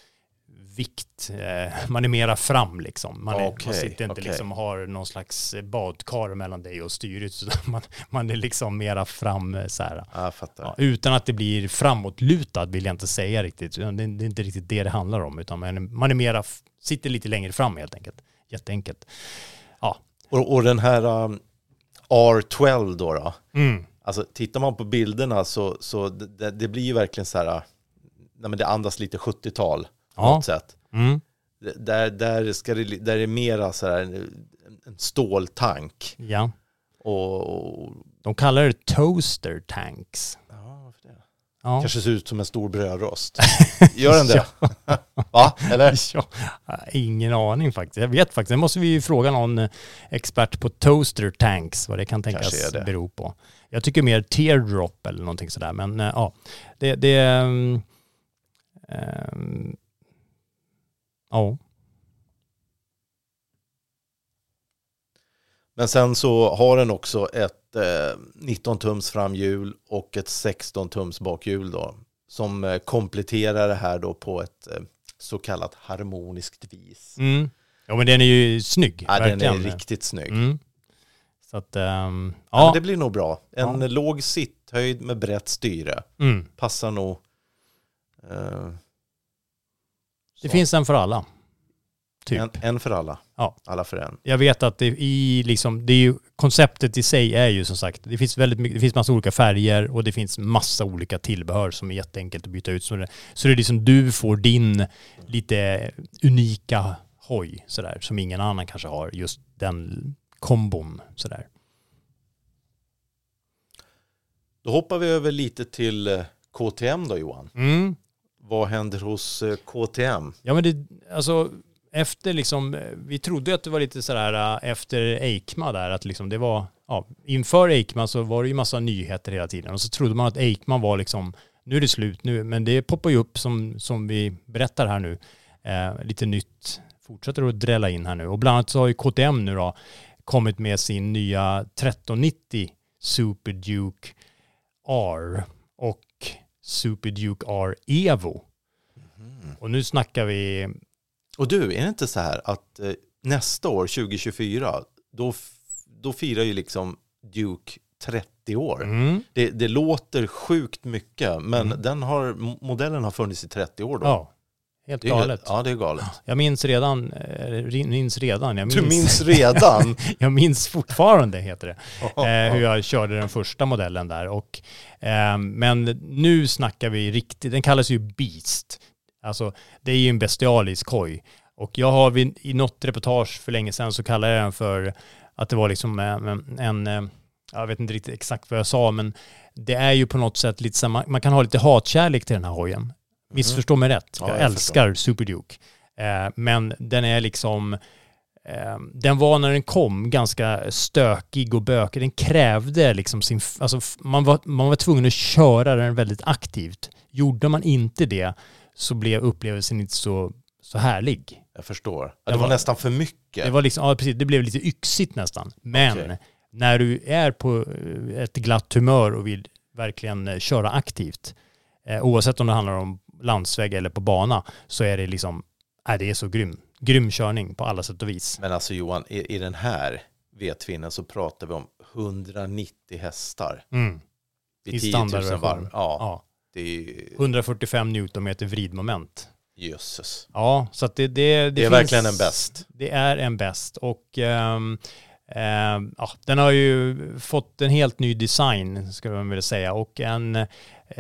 vikt. Eh, man är mera fram liksom. Man, är, man Okej, sitter inte okej. liksom och har någon slags badkar mellan dig och styret. [laughs] Man, man är liksom mera fram eh, så här. Ja, utan att det blir framåtlutad vill jag inte säga riktigt. Det är, det är inte riktigt det det handlar om. Utan man är, man är mera, sitter lite längre fram helt enkelt. Jätteenkelt. Ja. Och, och den här um, R12 då, då Mm. Alltså tittar man på bilderna så, så det, det blir ju verkligen så här, nej men det andas lite 70-tal på Ja. något sätt. Mm. Där, där, ska det, där är det mera så här en, ståltank. Ja. Och, och De kallar det toaster tanks. ja, varför det? Ja. kanske ser ut som en stor brödrost. [laughs] Gör den det? [laughs] Va? Eller? [laughs] Ja, ingen aning faktiskt. Jag vet faktiskt. Det måste vi ju fråga någon eh, expert på toaster tanks vad det kan tänkas Kanske är det. bero på. Jag tycker mer teardrop eller någonting sådär. Men eh, ja, det... det ehm, ehm, ja. Men sen så har den också ett eh, 19 tums framhjul och ett 16 tums bakhjul då. Som eh, kompletterar det här då på ett eh, så kallat harmoniskt vis. Mm. Ja men den är ju snygg. Ja, den är verkligen. riktigt snygg. Mm. Så att, ehm, Ja. ja. men det blir nog bra. En Ja. låg sitthöjd med brett styre. mm. Passar nog. Eh, Det så. finns en för alla. Typ. en, en för alla. Ja. Alla för en. jag vet att det i liksom, det är ju, konceptet i sig är ju som sagt, det finns väldigt mycket, det finns massa olika färger och det finns massa olika tillbehör som är jätteenkelt att byta ut. Så det, så det är liksom du får din lite unika hoj sådär, som ingen annan kanske har, just den kombon sådär. Då hoppar vi över lite till eh, KTM då Johan. Mm. Vad händer hos eh, KTM? Ja men det, alltså efter liksom, eh, vi trodde att det var lite sådär eh, efter Eikma där, att liksom det var, ja, inför Eikma så var det ju massa nyheter hela tiden. Och så trodde man att Eikma var liksom, nu är det slut nu, men det poppar ju upp som, som vi berättar här nu, eh, lite nytt, fortsätter att drälla in här nu. Och bland annat så har ju KTM nu då kommit med sin nya 1390 Super Duke R. Och Super Duke R Evo. Och nu snackar vi Och du, är det inte så här att eh, nästa år, 2024, då, då firar ju liksom Duke 30 år. Mm. Det, det låter sjukt mycket, men Mm. den har, modellen har funnits i 30 år då. Ja, helt det är, galet. Ja, det är galet. Jag minns redan, eh, minns redan, jag minns, Du minns redan? [laughs] jag minns fortfarande heter det, [laughs] eh, hur jag körde den första modellen där. Och, eh, men nu snackar vi riktigt, den kallas ju Beast. Alltså det är ju en bestialisk hoj. Och jag har vid, i något reportage för länge sedan så kallade jag den för att det var liksom en, en, en eh, jag vet inte riktigt exakt vad jag sa, men det är ju på något sätt lite samma, man kan ha lite hatkärlek till den här hojen. Missförstå mig rätt, Ja, jag, jag älskar Super Duke. Eh, men den är liksom, eh, den var när den kom ganska stökig och bökig. Den krävde liksom sin, alltså man var, man var tvungen att köra den väldigt aktivt. Gjorde man inte det så blev upplevelsen inte så, så härlig. Jag förstår. Ja, Det var var- nästan för mycket. Det var liksom, ja precis, det blev lite yxigt nästan. Men Okej. när du är på eh, ett glatt humör och vill verkligen köra aktivt, eh, oavsett om det handlar om landsväg eller på bana, så är det liksom, äh, det är så grym. Grym körning på alla sätt och vis. Men alltså Johan, i, i den här V-twinnen så pratar vi om 190 hästar Mm. I 10 000 standardversion. varv. Ja, Ja. det är ju... 145 newtonmeter vridmoment. Jösses. Ja, så att det, det, det, Det är finns, verkligen en bäst. Det är en bäst och ehm, ehm, ja, den har ju fått en helt ny design skulle man vilja säga och en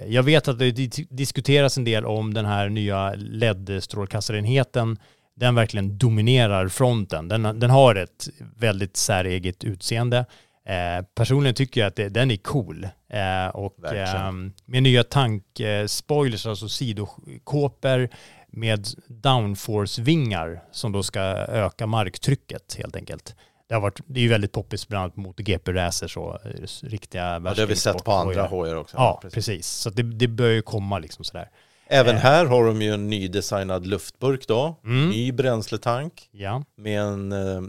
jag vet att det di- diskuteras en del om den här nya LED-strålkastarenheten. Den verkligen dominerar fronten. Den, den har ett väldigt säreget utseende. Eh, personligen tycker jag att det, den är cool. Eh, och ehm, med nya tankspoilers, alltså sidokåpor med downforce-vingar som då ska öka marktrycket helt enkelt. Det, har varit, det är ju väldigt poppis bland annat mot GP-racers och eh, riktiga Ja, det har vi sett på andra hojar också. Ja, precis. Så att det, det bör ju komma liksom sådär. Även Eh. här har de ju en nydesignad luftburk då. Mm. Ny bränsletank Ja. med en eh,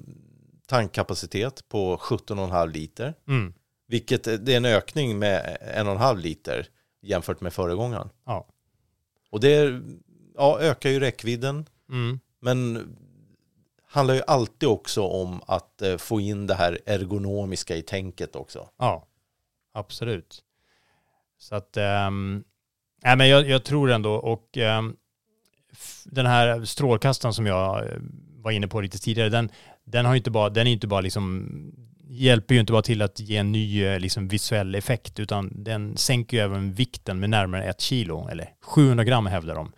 tankkapacitet på 17,5 liter. Mm. Vilket det är en ökning med en och en halv liter jämfört med föregångaren. Ja. Och det ja, ökar ju räckvidden, Mm. men handlar ju alltid också om att eh, få in det här ergonomiska i tänket också. Ja, absolut. Så att, um, nej men jag, jag tror ändå, och ehm, den här strålkastaren som jag eh, var inne på lite tidigare, den, den har ju inte bara, den är inte bara liksom, hjälper ju inte bara till att ge en ny eh, liksom, visuell effekt, utan den sänker ju även vikten med närmare ett kilo, eller 700 gram hävdar de.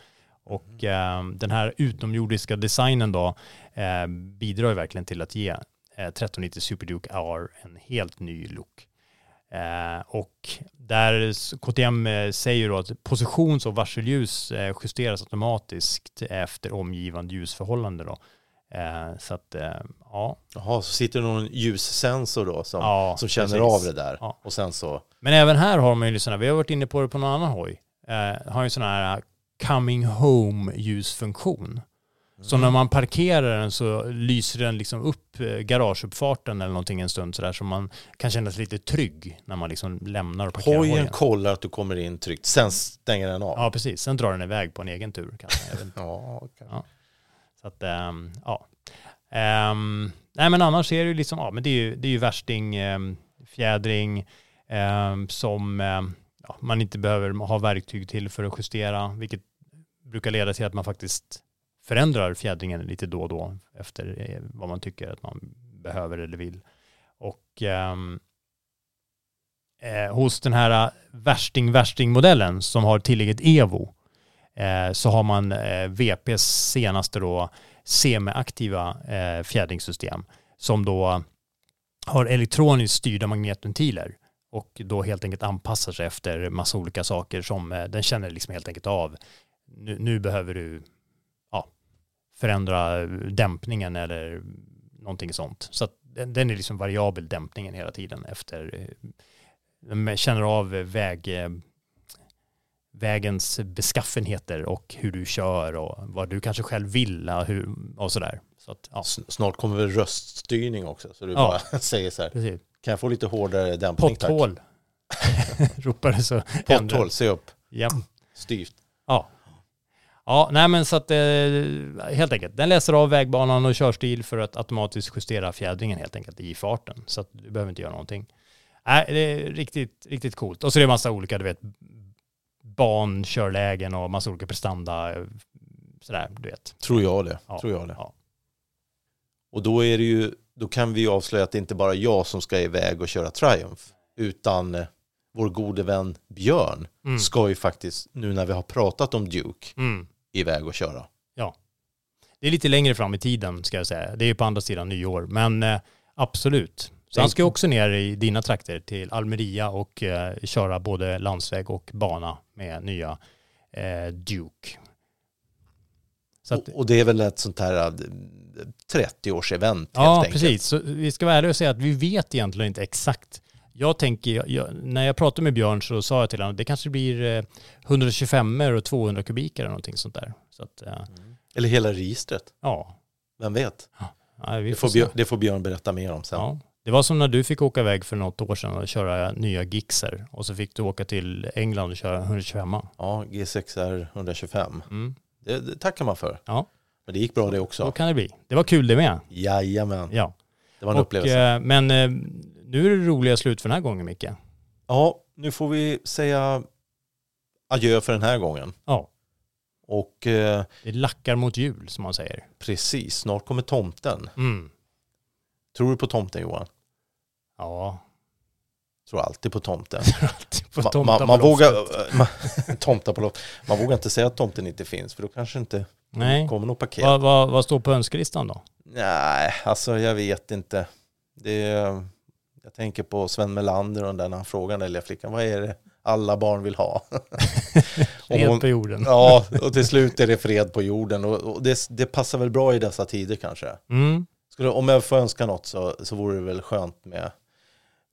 Och ehm, den här utomjordiska designen då eh, bidrar ju verkligen till att ge eh, 1390 Superduke R en helt ny look. Eh, och där KTM eh, säger då att positions och varselljus eh, justeras automatiskt efter omgivande ljusförhållande då. Eh, så att, eh, ja. Jaha, så sitter det någon ljussensor då som, Ja, som känner precis. av det där. Ja. Och sen så, Men även här har man ju sådana, vi har varit inne på det på någon annan hoj, eh, har ju sån här coming home ljusfunktion. Så när man parkerar den så lyser den liksom upp eh, garageuppfarten eller någonting en stund sådär så man kan känna sig lite trygg när man liksom lämnar och parkerar hojen hojen. kollar att du kommer in tryggt, sen stänger den av. Ja, precis. Sen drar den iväg på en egen tur kanske. [laughs] Ja, okej. Ja. Så att, ehm, ja. Ehm, nej men annars är det ju liksom, ja men det är ju, det är ju värsting, um, fjädring ehm, som ehm, ja, man inte behöver ha verktyg till för att justera, vilket brukar leda till att man faktiskt förändrar fjädringen lite då och då efter eh, vad man tycker att man behöver eller vill. Och ehm, eh, hos den här eh, värsting-värsting-modellen som har tillägget Evo eh, så har man eh, VPs senaste då semiaktiva eh, fjädringssystem som då har elektroniskt styrda magnetventiler och då helt enkelt anpassar sig efter massa olika saker som eh, den känner liksom helt enkelt av. Nu, nu behöver du ja, förändra dämpningen eller någonting sånt. Så den, den är liksom variabel dämpningen hela tiden efter eh, den känner av väg, eh, vägens beskaffenheter och hur du kör och vad du kanske själv vill och, hur, och sådär. Så att, ja, Snart kommer väl röststyrning också, så du Ja. bara [laughs] säger så här, precis. Kan jag få lite hårdare dämpning? Potthål. [laughs] Ropar det så. Potthål, se upp, Ja. styvt. Ja. Ja, nej men så att eh, helt enkelt, den läser av vägbanan och körstil för att automatiskt justera fjädringen helt enkelt i farten. Så att du behöver inte göra någonting. Nej, det är riktigt, riktigt coolt. Och så är det massa olika, du vet, bankörlägen och massa olika prestanda, eh, sådär, du vet. Tror jag det, Ja. tror jag det. Ja. Och då är det ju, då kan vi ju avslöja att det inte bara är jag som ska iväg och köra Triumph, utan eh, vår gode vän Björn Mm. ska ju faktiskt, nu när vi har pratat om Duke, Mm. iväg och köra. Det är lite längre fram i tiden ska jag säga. Det är ju på andra sidan nyår. Men eh, absolut. Så han ska ju också ner i dina trakter till Almeria och eh, köra både landsväg och bana med nya eh, Duke. Att, Och, och det är väl ett sånt här eh, 30-års-event helt ja, enkelt. precis. Så vi ska vara ärliga och säga att vi vet egentligen inte exakt. Jag tänker, jag, jag, när jag pratade med Björn så sa jag till honom att det kanske blir eh, 125 och 200 kubik eller någonting sånt där. Så att, eh, Eller hela registret, ja. vem vet? ja Det får. Björn, det får Björn berätta mer om sen. Ja. Det var som när du fick åka iväg för något år sedan och köra nya Gixer och så fick du åka till England och köra 125. Ja, G6R 125. Mm. Det, det tackar man för. Ja, Men det gick bra det så också. kan det bli. Det var kul det med. Jajamän, Ja. det var en Och, upplevelse. eh, men eh, nu är det roliga slut för den här gången Micke. Ja, nu får vi säga adjö för den här gången. Ja, Och eh, det lackar mot jul som man säger. precis, snart kommer tomten. Mm. Tror du på tomten Johan? Ja, Tror alltid på tomten. [laughs] på tomtar man, loftet. [laughs] vågar, man, tomta på loft. Man vågar inte säga att tomten inte finns för då kanske inte Nej. kommer något paket. Vad, vad, vad står på önskelistan då? Nej, alltså jag vet inte. Det är, jag tänker på Sven Melander och den här frågan den lilla flickan. Vad är det alla barn vill ha? [laughs] Fred på jorden. Ja, och till slut är det fred på jorden. Och, och det, det passar väl bra i dessa tider kanske. Mm. Skulle, om jag får önska något så, så vore det väl skönt med,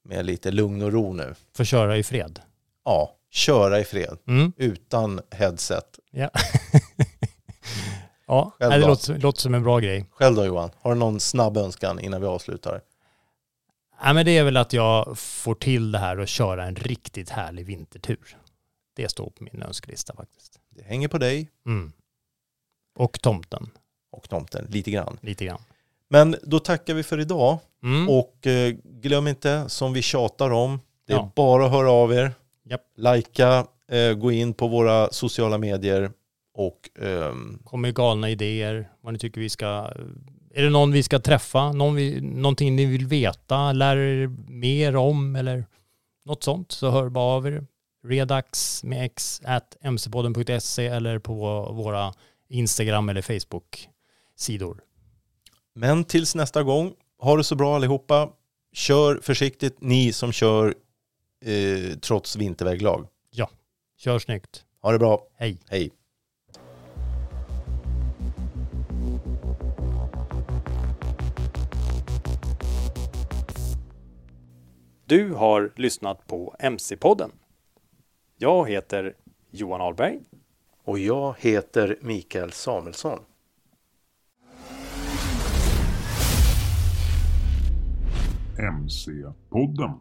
med lite lugn och ro nu. Får köra i fred. Ja, köra i fred Mm. utan headset. Ja. [laughs] ja, Själv det då? låter, låter som en bra grej. Själv då Johan, har du någon snabb önskan innan vi avslutar? Ja, men det är väl att jag får till det här och köra en riktigt härlig vintertur. Det står på min önskelista faktiskt. Det hänger på dig Mm. Och tomten, och tomten lite grann. lite grann. Men då tackar vi för idag Mm. och eh, glöm inte som vi tjatar om, det är Ja. bara att höra av er. Japp. Lajka, eh, gå in på våra sociala medier och ehm, Kommer galna idéer, vad ni tycker vi ska... Är det någon vi ska träffa? Någon vi, någonting ni vill veta? Lär er mer om eller något sånt? Så hör bara av er. Redax med x at mcpodden.se eller på våra Instagram eller Facebook-sidor. Men tills nästa gång, ha det så bra allihopa. Kör försiktigt, ni som kör eh, trots vinterväglag. Kör snyggt. Ha det bra, Hej. hej. Du har lyssnat på MC-podden. Jag heter Johan Ahlberg. Och jag heter Mikael Samuelsson. MC-podden.